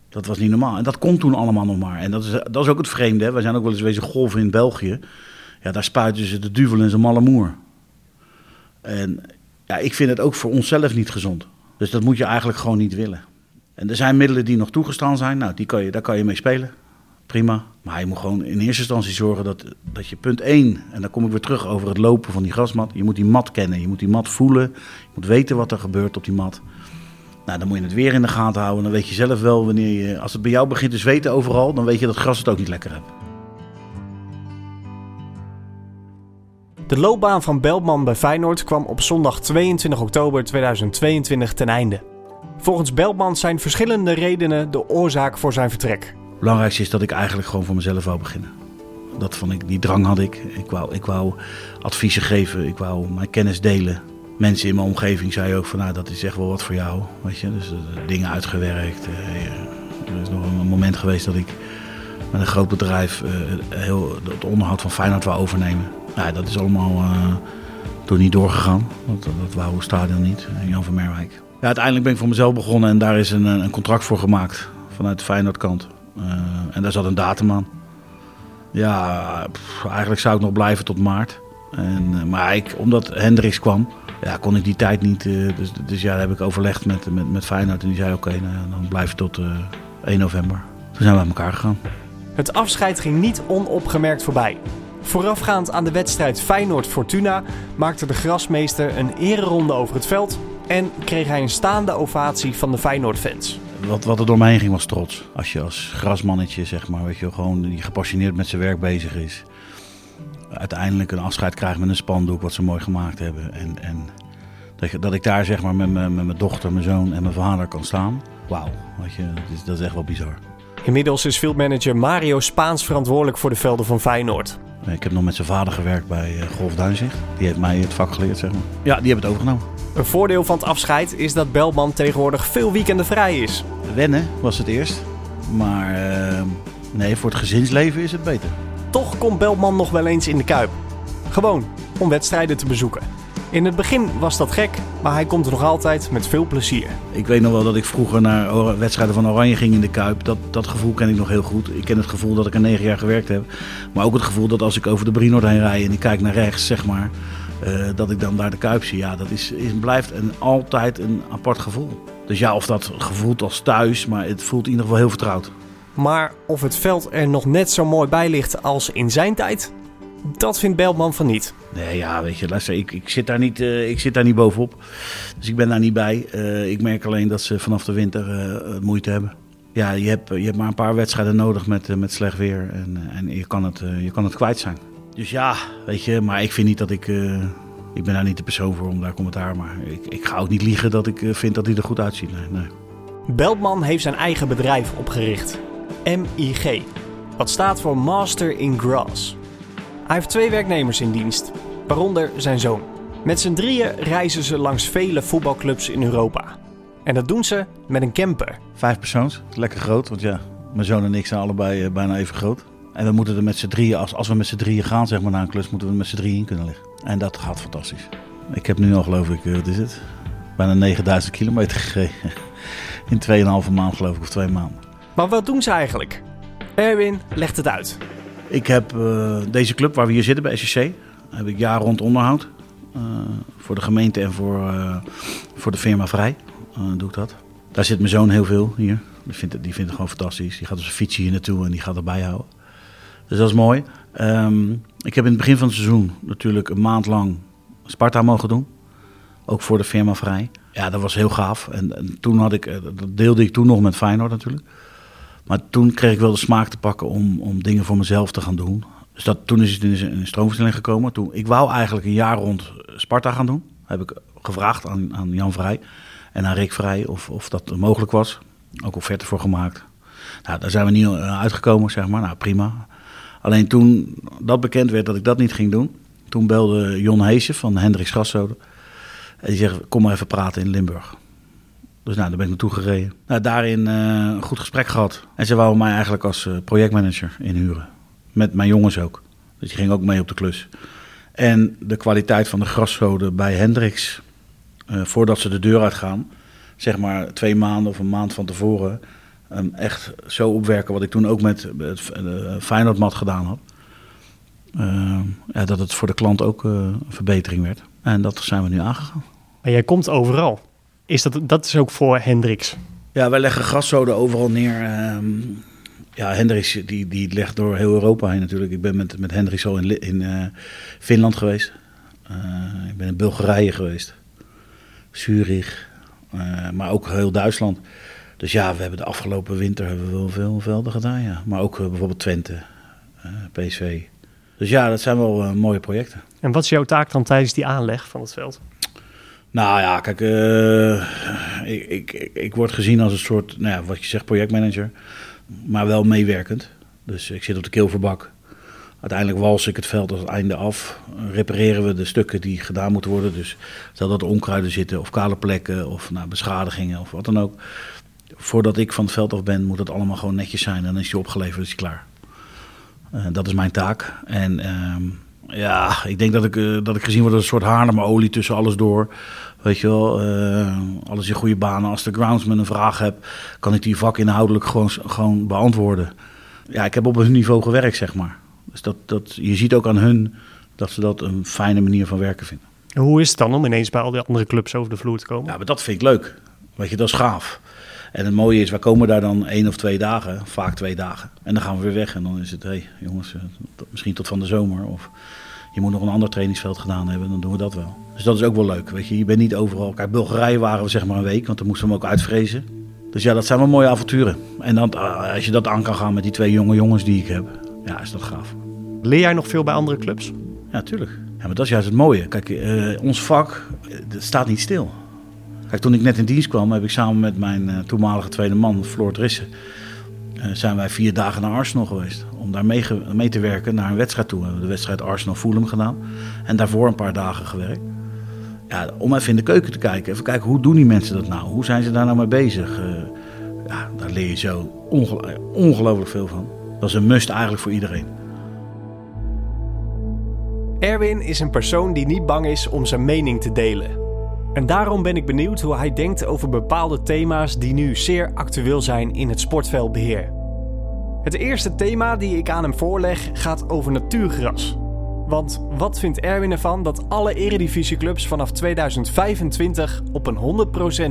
Dat was niet normaal. En dat kon toen allemaal nog maar. En dat is, dat is ook het vreemde. Hè. Wij zijn ook wel eens wezen golven in België. Ja, daar spuiten ze de duvel in zijn malle moer. En ja, ik vind het ook voor onszelf niet gezond. Dus dat moet je eigenlijk gewoon niet willen. En er zijn middelen die nog toegestaan zijn. Nou, die kan je, daar kan je mee spelen. Prima. Maar je moet gewoon in eerste instantie zorgen dat, dat je punt 1, en dan kom ik weer terug over het lopen van die grasmat. Je moet die mat kennen, je moet die mat voelen, je moet weten wat er gebeurt op die mat. Nou, dan moet je het weer in de gaten houden. Dan weet je zelf wel wanneer je, als het bij jou begint te zweten overal, dan weet je dat gras het ook niet lekker hebt. De loopbaan van Beltman bij Feyenoord kwam op zondag 22 oktober 2022 ten einde. Volgens Beltman zijn verschillende redenen de oorzaak voor zijn vertrek. Belangrijkste is dat ik eigenlijk gewoon voor mezelf wou beginnen. Dat vond ik, die drang had ik. Ik wou, ik wou adviezen geven, ik wou mijn kennis delen. Mensen in mijn omgeving zeiden ook van nou dat is echt wel wat voor jou. Weet je? Dus eh, dingen uitgewerkt. eh, er is nog een moment geweest dat ik met een groot bedrijf eh, heel, het onderhoud van Feyenoord wou overnemen. Ja, dat is allemaal toen niet doorgegaan. Dat, dat wou stadion niet, Jan van Merwijk. Ja, uiteindelijk ben ik voor mezelf begonnen en daar is een, een contract voor gemaakt vanuit de Feyenoord kant. Eh, en daar zat een datum aan. Ja, eigenlijk zou ik nog blijven tot maart. En, eh, maar ik, omdat Hendricks kwam, ja, kon ik die tijd niet. eh, dus, dus ja, daar heb ik overlegd met, met, met Feyenoord. En die zei: Oké, nou, dan blijf je tot eh 1 november. Toen zijn we uit elkaar gegaan. Het afscheid ging niet onopgemerkt voorbij. Voorafgaand aan de wedstrijd Feyenoord-Fortuna maakte de grasmeester een ereronde over het veld en kreeg hij een staande ovatie van de Feyenoord-fans. Wat, wat er door me heen ging was trots. Als je als grasmannetje, zeg maar, weet je, wel, gewoon die gepassioneerd met zijn werk bezig is. Uiteindelijk een afscheid krijgt met een spandoek wat ze mooi gemaakt hebben. En, en dat, je- dat ik daar zeg maar met, mijn- met mijn dochter, mijn zoon en mijn vader kan staan. Wauw, weet je, dat is, dat is echt wel bizar. Inmiddels is fieldmanager Mario Spaans verantwoordelijk voor de velden van Feyenoord. Ik heb nog met zijn vader gewerkt bij eh, Golf Duinzicht. Die heeft mij het vak geleerd, zeg maar. Ja, die hebben het overgenomen. Een voordeel van het afscheid is dat Belman tegenwoordig veel weekenden vrij is. Wennen was het eerst. Maar eh, nee, voor het gezinsleven is het beter. Toch komt Belman nog wel eens in de Kuip. Gewoon om wedstrijden te bezoeken. In het begin was dat gek, maar hij komt er nog altijd met veel plezier. Ik weet nog wel dat ik vroeger naar wedstrijden van Oranje ging in de Kuip. Dat, dat gevoel ken ik nog heel goed. Ik ken het gevoel dat ik er negen jaar gewerkt heb. Maar ook het gevoel dat als ik over de Brienoord heen rijd en ik kijk naar rechts, zeg maar. Eh, dat ik dan daar de Kuip zie. Ja, dat is, is, blijft een, altijd een apart gevoel. Dus ja, of dat gevoelt als thuis, maar het voelt in ieder geval heel vertrouwd. Maar of het veld er nog net zo mooi bij ligt als in zijn tijd, dat vindt Belman van niet. Nee, ja, weet je, luister, ik, ik, zit daar niet, eh, ik zit daar niet bovenop. Dus ik ben daar niet bij. Eh, ik merk alleen dat ze vanaf de winter moeite hebben. Ja, je hebt, je hebt maar een paar wedstrijden nodig met, met slecht weer. En, en je, kan het, je kan het kwijt zijn. Dus ja, weet je, maar ik vind niet dat ik, eh, Ik ben daar niet de persoon voor om daar commentaar, maar ik, ik ga ook niet liegen dat ik eh, vind dat hij er goed uitziet. Nee, nee. Beltman heeft zijn eigen bedrijf opgericht. MIG. Wat staat voor Master in Grass. Hij heeft twee werknemers in dienst, waaronder zijn zoon. Met z'n drieën reizen ze langs vele voetbalclubs in Europa. En dat doen ze met een camper. Vijf persoons, lekker groot, want ja, mijn zoon en ik zijn allebei eh, bijna even groot. En we moeten er met z'n drieën, als, als we met z'n drieën gaan zeg maar, naar een klus, moeten we er met z'n drieën in kunnen liggen. En dat gaat fantastisch. Ik heb nu al geloof ik, eh, wat is het? Bijna 9000 kilometer gereden. In 2,5 maand geloof ik, of twee maanden. Maar wat doen ze eigenlijk? Erwin legt het uit. Ik heb eh, deze club waar we hier zitten bij SCC, heb ik jaar rond onderhoud. Eh, voor de gemeente en voor, eh, voor de firma Vrij doe ik dat. Daar zit mijn zoon heel veel hier. Die vindt, het, die vindt het gewoon fantastisch. Die gaat op zijn fietsje hier naartoe en die gaat erbij houden. Dus dat is mooi. Ehm, ik heb in het begin van het seizoen natuurlijk een maand lang Sparta mogen doen. Ook voor de firma Vrij. Ja, dat was heel gaaf. En, en toen had ik, eh, dat deelde ik toen nog met Feyenoord natuurlijk. Maar toen kreeg ik wel de smaak te pakken om, om dingen voor mezelf te gaan doen. Dus dat, toen is het in een- in een stroomversnelling gekomen. Toen, ik wou eigenlijk een jaar rond Sparta gaan doen. Heb ik gevraagd aan, aan Jan Vrij en aan Rick Vrij of, of dat mogelijk was. Ook offerte voor gemaakt. Nou, daar zijn we niet eh, uitgekomen, zeg maar. Nou, prima. Alleen toen dat bekend werd dat ik dat niet ging doen... toen belde Jon Heesen van Hendricks Graszoden. En die zegt, kom maar even praten in Limburg. Dus nou, daar ben ik naartoe gereden. Nou, daarin eh, een goed gesprek gehad. En ze wouden mij eigenlijk als eh, projectmanager inhuren. Met mijn jongens ook. Dus die gingen ook mee op de klus. En de kwaliteit van de graszoden bij Hendricks, eh, voordat ze de deur uitgaan, zeg maar twee maanden of een maand van tevoren, echt zo opwerken wat ik toen ook met het uh, Feyenoordmat gedaan had. Eh, ja, dat het voor de klant ook eh, een verbetering werd. En dat zijn we nu aangegaan. Maar jij komt overal. Is dat, dat is ook voor Hendricks. Ja, wij leggen graszoden overal neer. Ehm, ja, Hendricks die, die legt door heel Europa heen natuurlijk. Ik ben met, met Hendricks al in, in eh, Finland geweest. Eh, ik ben in Bulgarije geweest. Zurich. eh, maar ook heel Duitsland. Dus ja, we hebben de afgelopen winter hebben we wel veel velden gedaan. Ja. Maar ook eh, bijvoorbeeld Twente, eh, PSV. Dus ja, dat zijn wel eh, mooie projecten. En wat is jouw taak dan tijdens die aanleg van het veld? Nou ja, kijk, ik, ik, ik, word gezien als een soort, nou ja, wat je zegt, projectmanager. Maar wel meewerkend. Dus ik zit op de kilverbak. Uiteindelijk wals ik het veld als het einde af. Repareren we de stukken die gedaan moeten worden. Dus stel dat er onkruiden zitten of kale plekken of nou, beschadigingen of wat dan ook. Voordat ik van het veld af ben, moet het allemaal gewoon netjes zijn. En dan is hij opgeleverd, is hij klaar. Eh, dat is mijn taak. En ehm, ja, ik denk dat ik, eh, dat ik gezien word als een soort Haarlemmer-olie tussen alles door. Weet je wel, eh, alles in goede banen. Als de groundsman een vraag heb, kan ik die vakinhoudelijk gewoon, gewoon beantwoorden. Ja, ik heb op hun niveau gewerkt, zeg maar. Dus dat, dat, je ziet ook aan hun dat ze dat een fijne manier van werken vinden. En hoe is het dan om ineens bij al die andere clubs over de vloer te komen? Ja, maar dat vind ik leuk. Weet je, dat is gaaf. En het mooie is, wij komen daar dan één of twee dagen, vaak twee dagen. En dan gaan we weer weg en dan is het, hé hey, jongens, eh, misschien tot van de zomer. Of je moet nog een ander trainingsveld gedaan hebben, dan doen we dat wel. Dus dat is ook wel leuk, weet je. Je bent niet overal. Kijk, Bulgarije waren we zeg maar een week, want dan moesten we hem ook uitvrezen. Dus ja, dat zijn wel mooie avonturen. En dan, eh, als je dat aan kan gaan met die twee jonge jongens die ik heb, ja, is dat gaaf. Leer jij nog veel bij andere clubs? Ja, tuurlijk. Ja, maar dat is juist het mooie. Kijk, eh, ons vak staat niet stil. Toen ik net in dienst kwam, heb ik samen met mijn eh, toenmalige tweede man, Floor Drissen, eh, zijn wij vier dagen naar Arsenal geweest. Om daar mee, mee te werken naar een wedstrijd toe. We hebben de wedstrijd Arsenal-Fulham gedaan. En daarvoor een paar dagen gewerkt. Ja, om even in de keuken te kijken. Even kijken, hoe doen die mensen dat nou? Hoe zijn ze daar nou mee bezig? Eh, ja, daar leer je zo ongel- ongelooflijk veel van. Dat is een must eigenlijk voor iedereen. Erwin is een persoon die niet bang is om zijn mening te delen. En daarom ben ik benieuwd hoe hij denkt over bepaalde thema's die nu zeer actueel zijn in het sportveldbeheer. Het eerste thema die ik aan hem voorleg gaat over natuurgras. Want wat vindt Erwin ervan dat alle eredivisieclubs vanaf 2025 op een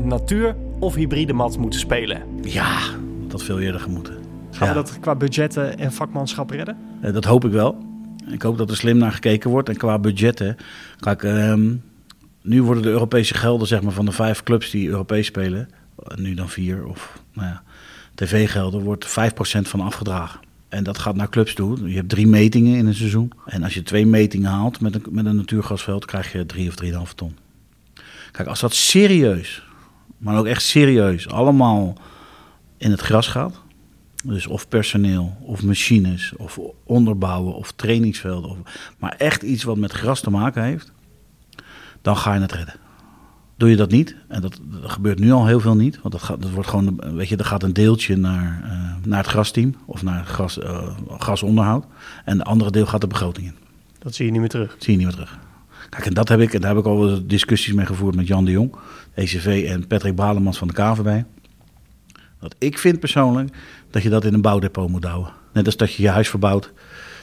100% natuur of hybride mat moeten spelen? Ja, dat had veel eerder gemoeten. Gaan Ja. we dat qua budgetten en vakmanschap redden? Eh, Dat hoop ik wel. Ik hoop dat er slim naar gekeken wordt. En qua budgetten. Kijk, ehm, nu worden de Europese gelden zeg maar, van de vijf clubs die Europees spelen. Nu dan vier of nou ja, tv-gelden. Wordt 5% van afgedragen. En dat gaat naar clubs toe. Je hebt drie metingen in een seizoen. En als je twee metingen haalt met een, met een natuurgasveld, krijg je drie of drieënhalve ton. Kijk, als dat serieus, maar ook echt serieus, allemaal in het gras gaat. Dus of personeel, of machines, of onderbouwen, of trainingsvelden. Of, maar echt iets wat met gras te maken heeft, dan ga je het redden. Doe je dat niet, en dat, dat gebeurt nu al heel veel niet, want dat, gaat, dat wordt gewoon, weet je, er gaat een deeltje naar, eh, naar het grasteam of naar het gras, eh, grasonderhoud. En de andere deel gaat de begroting in. Dat zie je niet meer terug. zie je niet meer terug. Kijk, en dat heb ik, en daar heb ik al discussies mee gevoerd met Jan de Jong, ECV en Patrick Balemans van de KVB. Dat ik vind persoonlijk dat je dat in een bouwdepot moet houden. Net als dat je je huis verbouwt,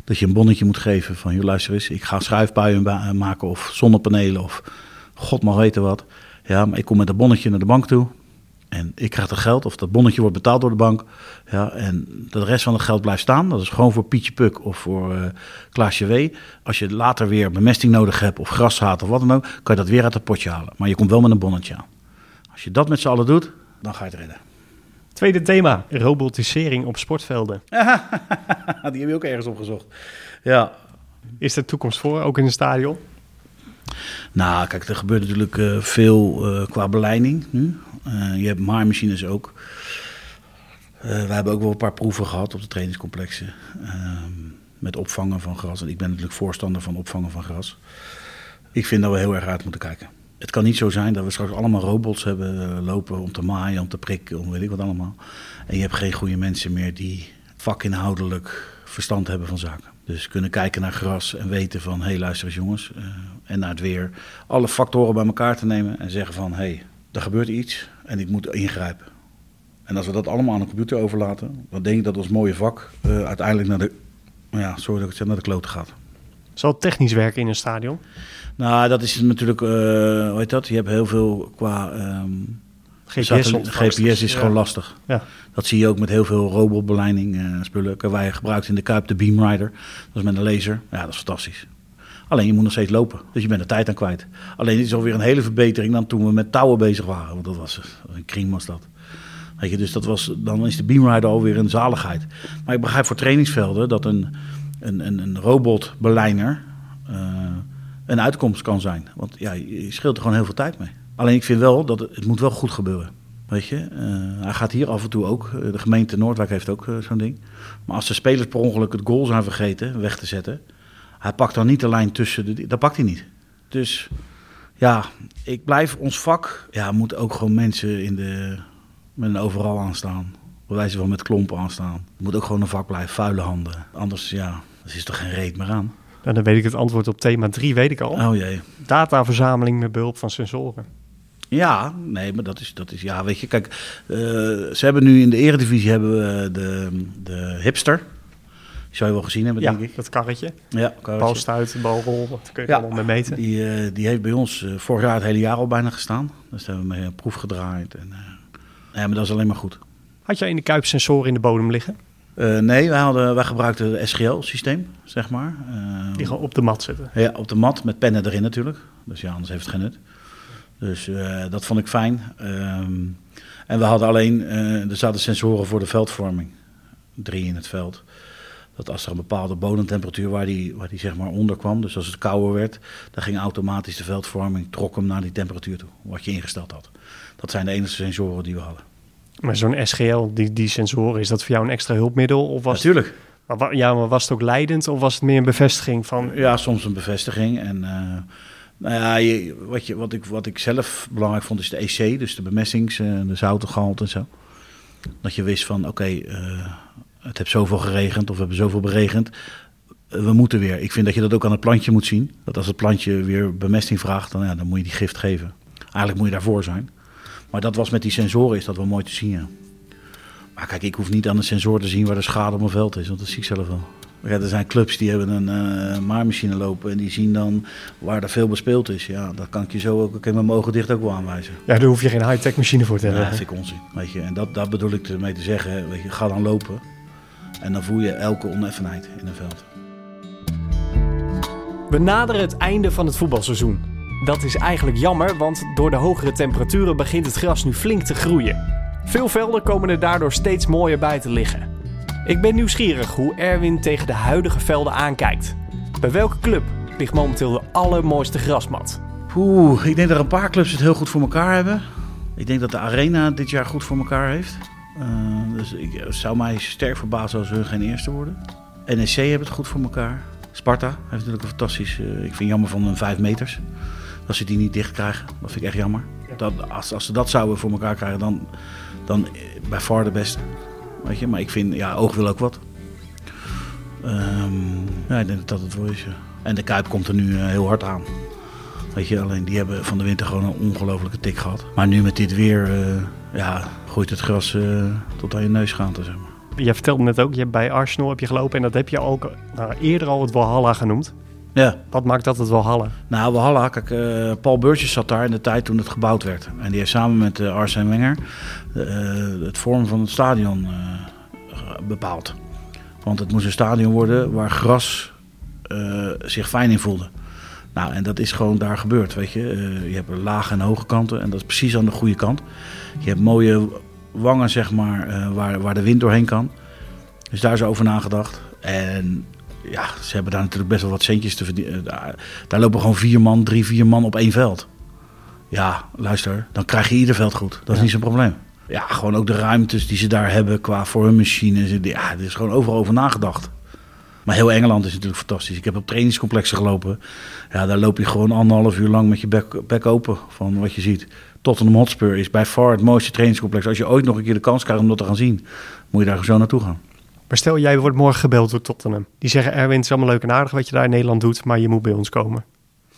dat je een bonnetje moet geven van, joh, luister eens, ik ga schuifbuien ba- maken of zonnepanelen of god mag weten wat. Ja, maar ik kom met een bonnetje naar de bank toe en ik krijg het geld of dat bonnetje wordt betaald door de bank. Ja, en de rest van het geld blijft staan. Dat is gewoon voor Pietje Puk of voor eh Klaasje W. Als je later weer bemesting nodig hebt of graszaad of wat dan ook, kan je dat weer uit het potje halen. Maar je komt wel met een bonnetje aan. Als je dat met z'n allen doet, dan ga je het redden. Tweede thema, robotisering op sportvelden. Die heb je ook ergens opgezocht. Ja, Is er toekomst voor, ook in een stadion? Nou, kijk, er gebeurt natuurlijk eh, veel eh, qua beleiding nu. Eh, je hebt maaimachines ook. Eh, we hebben ook wel een paar proeven gehad op de trainingscomplexen. ehm, met opvangen van gras. En ik ben natuurlijk voorstander van opvangen van gras. Ik vind dat we heel erg uit moeten kijken. Het kan niet zo zijn dat we straks allemaal robots hebben eh, lopen om te maaien, om te prikken, om weet ik wat allemaal. En je hebt geen goede mensen meer die vakinhoudelijk verstand hebben van zaken. Dus kunnen kijken naar gras en weten van, hé hey, luister eens jongens, eh, en naar het weer. Alle factoren bij elkaar te nemen en zeggen van, hé, hey, er gebeurt iets en ik moet ingrijpen. En als we dat allemaal aan de computer overlaten, dan denk ik dat ons mooie vak eh, uiteindelijk naar de, nou ja, sorry dat ik het zeg, naar de kloten gaat. Zal het technisch werken in een stadion? Nou, dat is natuurlijk, eh, hoe heet dat? Je hebt heel veel qua ehm, GPS-ontvangst. GPS is Ja. gewoon lastig. Ja. Dat zie je ook met heel veel robotbeleiding eh, spullen. Wij gebruiken in de Kuip de Beamrider. Dat is met een laser. Ja, dat is fantastisch. Alleen je moet nog steeds lopen. Dus je bent er tijd aan kwijt. Alleen het is alweer een hele verbetering dan toen we met touwen bezig waren. Want dat was een kring was dat. Weet je, dus dat was, dan is de Beamrider alweer een zaligheid. Maar ik begrijp voor trainingsvelden dat een, een, een, een robotbeleiner eh, een uitkomst kan zijn. Want ja, je scheelt er gewoon heel veel tijd mee. Alleen ik vind wel dat het, moet wel goed gebeuren. Weet je, Eh, hij gaat hier af en toe ook. eh, De gemeente Noordwijk heeft ook zo'n ding. Maar als de spelers per ongeluk het goal zijn vergeten weg te zetten, hij pakt dan niet de lijn tussen de. Dat pakt hij niet. Dus ja, ik blijf ons vak. Ja, moet ook gewoon mensen in de, met een overal aanstaan. Bij wijze van met klompen aanstaan. Het moet ook gewoon een vak blijven, vuile handen. Anders, ja, er is toch geen reet meer aan. Nou, dan weet ik het antwoord op thema 3, weet ik al. Oh jee. Dataverzameling met behulp van sensoren. Ja, nee, maar dat is, dat is ja, weet je, kijk, eh, ze hebben nu in de eredivisie hebben we de, de hipster. Die zou je wel gezien hebben, Ja, denk ik. dat karretje. Ja, Bal stuiten, bal rollen, dat kun je Ja. allemaal mee meten. Die, eh, die heeft bij ons eh, vorig jaar het hele jaar al bijna gestaan. Dus daar hebben we mee een proef gedraaid. En, ja, maar dat is alleen maar goed. Had jij in de Kuip sensoren in de bodem liggen? Eh, nee, wij, hadden, wij gebruikten het SGL-systeem, zeg maar. Eh, Die gewoon op de mat zitten. Ja, op de mat met pennen erin natuurlijk. Dus ja, anders heeft het geen nut. Dus eh, dat vond ik fijn. Ehm, en we hadden alleen, eh, er zaten sensoren voor de veldvorming. Drie in het veld. Dat als er een bepaalde bodemtemperatuur waar die, waar die zeg maar onder kwam, dus als het kouder werd, dan ging automatisch de veldvorming, trok hem naar die temperatuur toe, wat je ingesteld had. Dat zijn de enige sensoren die we hadden. Maar zo'n SGL, die, die sensoren, is dat voor jou een extra hulpmiddel? Of was Natuurlijk. Maar, wa- ja, maar was het ook leidend of was het meer een bevestiging van... Ja, soms een bevestiging. En eh, nou ja, je, wat, je, wat, ik, wat ik zelf belangrijk vond is de EC, dus de bemestings, eh, de zoutengehalte en zo. Dat je wist van, oké, eh, het heeft zoveel geregend of we hebben zoveel beregend. Eh, we moeten weer. Ik vind dat je dat ook aan het plantje moet zien. Dat als het plantje weer bemesting vraagt, dan, ja, dan moet je die gift geven. Eigenlijk moet je daarvoor zijn. Maar dat was met die sensoren, is dat wel mooi te zien, ja. Maar kijk, ik hoef niet aan de sensor te zien waar de schade op mijn veld is, want dat zie ik zelf wel. Ja, er zijn clubs die hebben een eh maaimachine lopen en die zien dan waar er veel bespeeld is. Ja, dat kan ik je zo ook, ik kan met mijn ogen dicht ook wel aanwijzen. Ja, daar hoef je geen high-tech machine voor te Ja, hebben. dat vind ik onzin. Weet je. En dat, dat bedoel ik ermee te zeggen. Weet je, ga dan lopen en dan voel je elke oneffenheid in een veld. We naderen het einde van het voetbalseizoen. Dat is eigenlijk jammer, want door de hogere temperaturen begint het gras nu flink te groeien. Veel velden komen er daardoor steeds mooier bij te liggen. Ik ben nieuwsgierig hoe Erwin tegen de huidige velden aankijkt. Bij welke club ligt momenteel de allermooiste grasmat? Oeh, ik denk dat een paar clubs het heel goed voor elkaar hebben. Ik denk dat de Arena dit jaar goed voor elkaar heeft. Uh, dus ik zou mij sterk verbazen als hun geen eerste worden. NEC heeft het goed voor elkaar. Sparta heeft natuurlijk een fantastisch... Uh, ik vind jammer van een 5 meters. Dat ze die niet dicht krijgen. Dat vind ik echt jammer. Dat, als, als ze dat zouden voor elkaar krijgen, dan, dan bij far de beste. Weet je? Maar ik vind, ja, oog wil ook wat. Um, ja, ik denk dat het wel is. Ja. En de Kuip komt er nu uh, heel hard aan. Weet je, alleen die hebben van de winter gewoon een ongelofelijke tik gehad. Maar nu met dit weer, uh, ja, groeit het gras uh, tot aan je neus gaan, zeg maar. Je vertelde net ook, je hebt bij Arsenal heb je gelopen en dat heb je ook nou, eerder al het Walhalla genoemd. Ja. Wat maakt dat het Walhalla? Nou, Walhalla, kijk, uh, Paul Burgess zat daar in de tijd toen het gebouwd werd. En die heeft samen met uh, Arsène Wenger het vorm van het stadion bepaald. Want het moest een stadion worden waar gras zich fijn in voelde. Nou, en dat is gewoon daar gebeurd, weet je. Je hebt lage en hoge kanten en dat is precies aan de goede kant. Je hebt mooie wangen, zeg maar, waar, waar de wind doorheen kan. Dus daar is over nagedacht. En ja, ze hebben daar natuurlijk best wel wat centjes te verdienen. Daar, daar, lopen gewoon vier man, drie, vier man op één veld. Ja, luister, dan krijg je ieder veld goed. Dat is ja. niet zo'n probleem. Ja, gewoon ook de ruimtes die ze daar hebben qua voor hun machines. Ja, er is gewoon overal over nagedacht. Maar heel Engeland is natuurlijk fantastisch. Ik heb op trainingscomplexen gelopen. Ja, daar loop je gewoon anderhalf uur lang met je bek, bek open van wat je ziet. Tottenham Hotspur is bij far het mooiste trainingscomplex. Als je ooit nog een keer de kans krijgt om dat te gaan zien, moet je daar zo naartoe gaan. Maar stel, jij wordt morgen gebeld door Tottenham. Die zeggen, Erwin, het is allemaal leuk en aardig wat je daar in Nederland doet, maar je moet bij ons komen.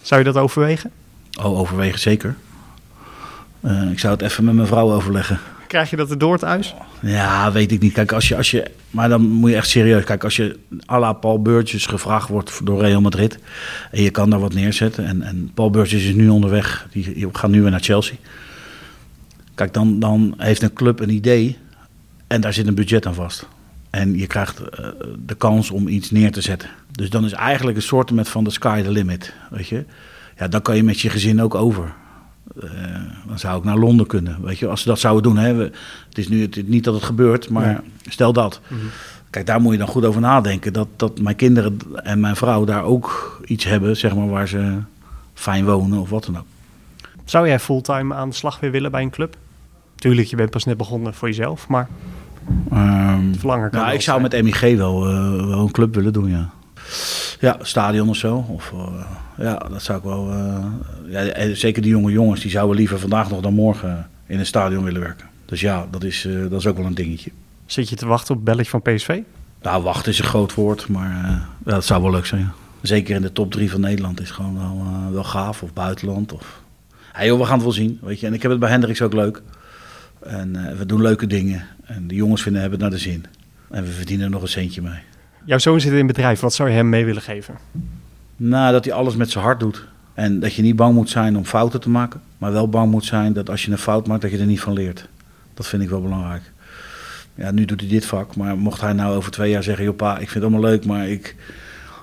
Zou je dat overwegen? Oh, overwegen zeker. Uh, ik zou het even met mijn vrouw overleggen. Krijg je dat erdoor thuis? Ja, weet ik niet. Kijk, als je, als je, maar dan moet je echt serieus. Kijk, als je à la Paul Burgess gevraagd wordt door Real Madrid. en je kan daar wat neerzetten. En, en Paul Burgess is nu onderweg. Die, die gaat nu weer naar Chelsea. Kijk, dan, dan heeft een club een idee. en daar zit een budget aan vast. En je krijgt uh, de kans om iets neer te zetten. Dus dan is eigenlijk een soort met van de sky the limit. Weet je? Ja, dan kan je met je gezin ook over. Uh, dan zou ik naar Londen kunnen. Weet je, als ze dat zouden doen. Hè. We, het is nu het, niet dat het gebeurt, maar ja. stel dat. Mm -hmm. Kijk, daar moet je dan goed over nadenken. Dat, dat mijn kinderen en mijn vrouw daar ook iets hebben, zeg maar, waar ze fijn wonen of wat dan ook. Zou jij fulltime aan de slag weer willen bij een club? Tuurlijk, je bent pas net begonnen voor jezelf, maar um, langer kan nou, ik zou met MIG wel, uh, wel een club willen doen, ja. Ja, stadion of zo. Of, uh, ja, dat zou ik wel. Uh, ja, zeker die jonge jongens, die zouden liever vandaag nog dan morgen in een stadion willen werken. Dus ja, dat is, uh, dat is ook wel een dingetje. Zit je te wachten op belletje van PSV? Nou, wachten is een groot woord, maar ja, dat zou wel leuk zijn. Ja. Zeker in de top drie van Nederland is gewoon wel, wel gaaf. Of buitenland. Of... Hey, joh, we gaan het wel zien. Weet je. En ik heb het bij Hendricks ook leuk. En we doen leuke dingen. En de jongens vinden hebben het naar de zin. En we verdienen er nog een centje mee. Jouw zoon zit in het bedrijf. Wat zou je hem mee willen geven? Nou, dat hij alles met zijn hart doet. En dat je niet bang moet zijn om fouten te maken. Maar wel bang moet zijn dat als je een fout maakt, dat je er niet van leert. Dat vind ik wel belangrijk. Ja, nu doet hij dit vak. Maar mocht hij nou over twee jaar zeggen... Joh pa, ik vind het allemaal leuk, maar ik,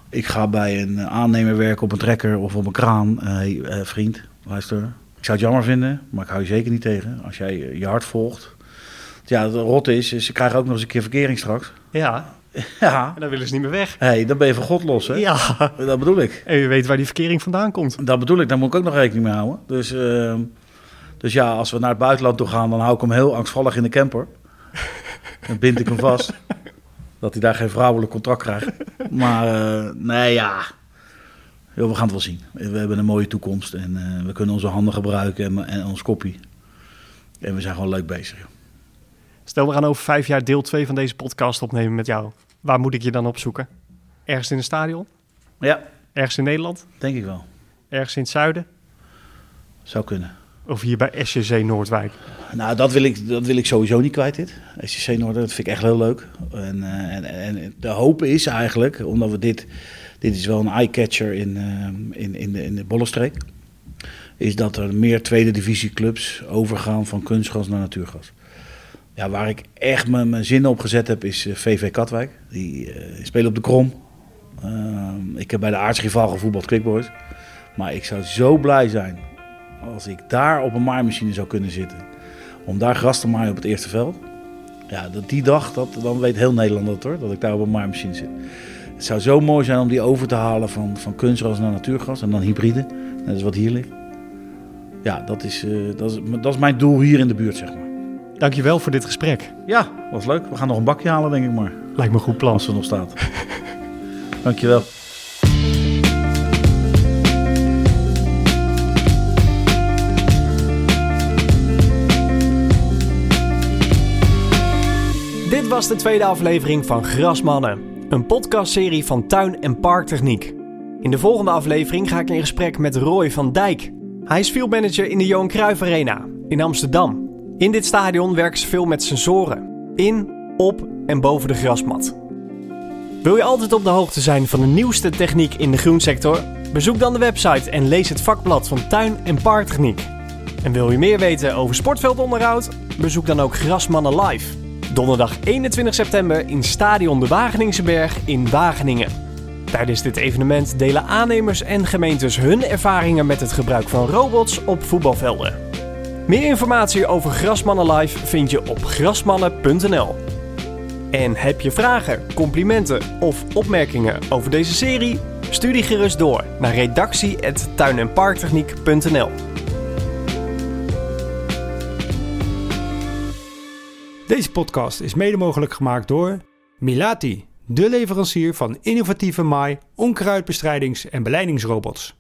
ik ga bij een aannemer werken op een trekker of op een kraan. Hey, uh, vriend, luister. Ik zou het jammer vinden, maar ik hou je zeker niet tegen. Als jij je hart volgt. Ja, het rot is, is ze krijgen ook nog eens een keer verkering straks. Ja, Ja. En dan willen ze niet meer weg. Hé, hey, dan ben je van God los, hè? Ja. Dat bedoel ik. En je weet waar die verkering vandaan komt. Dat bedoel ik, daar moet ik ook nog rekening mee houden. Dus, uh, dus ja, als we naar het buitenland toe gaan, dan hou ik hem heel angstvallig in de camper. Dan bind ik hem vast. dat hij daar geen vrouwelijk contract krijgt. Maar uh, nee, ja. We gaan het wel zien. We hebben een mooie toekomst en uh, we kunnen onze handen gebruiken en, en ons koppie. En we zijn gewoon leuk bezig. Stel, we gaan over vijf jaar deel 2 van deze podcast opnemen met jou. Waar moet ik je dan opzoeken? Ergens in een stadion? Ja. Ergens in Nederland? Denk ik wel. Ergens in het zuiden? Zou kunnen. Of hier bij SJC Noordwijk? Nou, dat wil ik, dat wil ik sowieso niet kwijt, dit. SJC Noordwijk, dat vind ik echt heel leuk. En, uh, en, en de hoop is eigenlijk, omdat we dit... Dit is wel een eye-catcher in, uh, in, in, de, in de Bollenstreek. Is dat er meer tweede divisie clubs overgaan van kunstgas naar natuurgas. Ja, waar ik echt mijn, zin op gezet heb, is VV Katwijk. Die uh, spelen op de Krom. Uh, ik heb bij de aardsrivaal gevoetbald, Quickboys. Maar ik zou zo blij zijn als ik daar op een maaimachine zou kunnen zitten. Om daar gras te maaien op het eerste veld. Ja, dat die dag, dat, dan weet heel Nederland dat hoor, dat ik daar op een maaimachine zit. Het zou zo mooi zijn om die over te halen van, van kunstgras naar natuurgas en dan hybride. Net als wat hier ligt. Ja, dat is, eh, dat, is, dat is mijn doel hier in de buurt, zeg maar. Dankjewel voor dit gesprek. Ja, was leuk. We gaan nog een bakje halen, denk ik maar. Lijkt me een goed plan. Als er nog staat. Dankjewel. Dit was de tweede aflevering van Grasmannen, een podcastserie van Tuin- en Parktechniek. In de volgende aflevering ga ik in gesprek met Roy van Dijk. Hij is fieldmanager in de Johan Cruijff Arena in Amsterdam. In dit stadion werken ze veel met sensoren, in, op en boven de grasmat. Wil je altijd op de hoogte zijn van de nieuwste techniek in de groensector? Bezoek dan de website en lees het vakblad van Tuin- en Parktechniek. En wil je meer weten over sportveldonderhoud? Bezoek dan ook Grasmannen Live. Donderdag 21 september in Stadion de Wageningse Berg in Wageningen. Tijdens dit evenement delen aannemers en gemeentes hun ervaringen met het gebruik van robots op voetbalvelden. Meer informatie over Grasmannen Live vind je op grasmannen.nl. En heb je vragen, complimenten of opmerkingen over deze serie? Stuur die gerust door naar redactie.tuin- Deze podcast is mede mogelijk gemaakt door Milati, de leverancier van innovatieve maai, onkruidbestrijdings- en beleidingsrobots.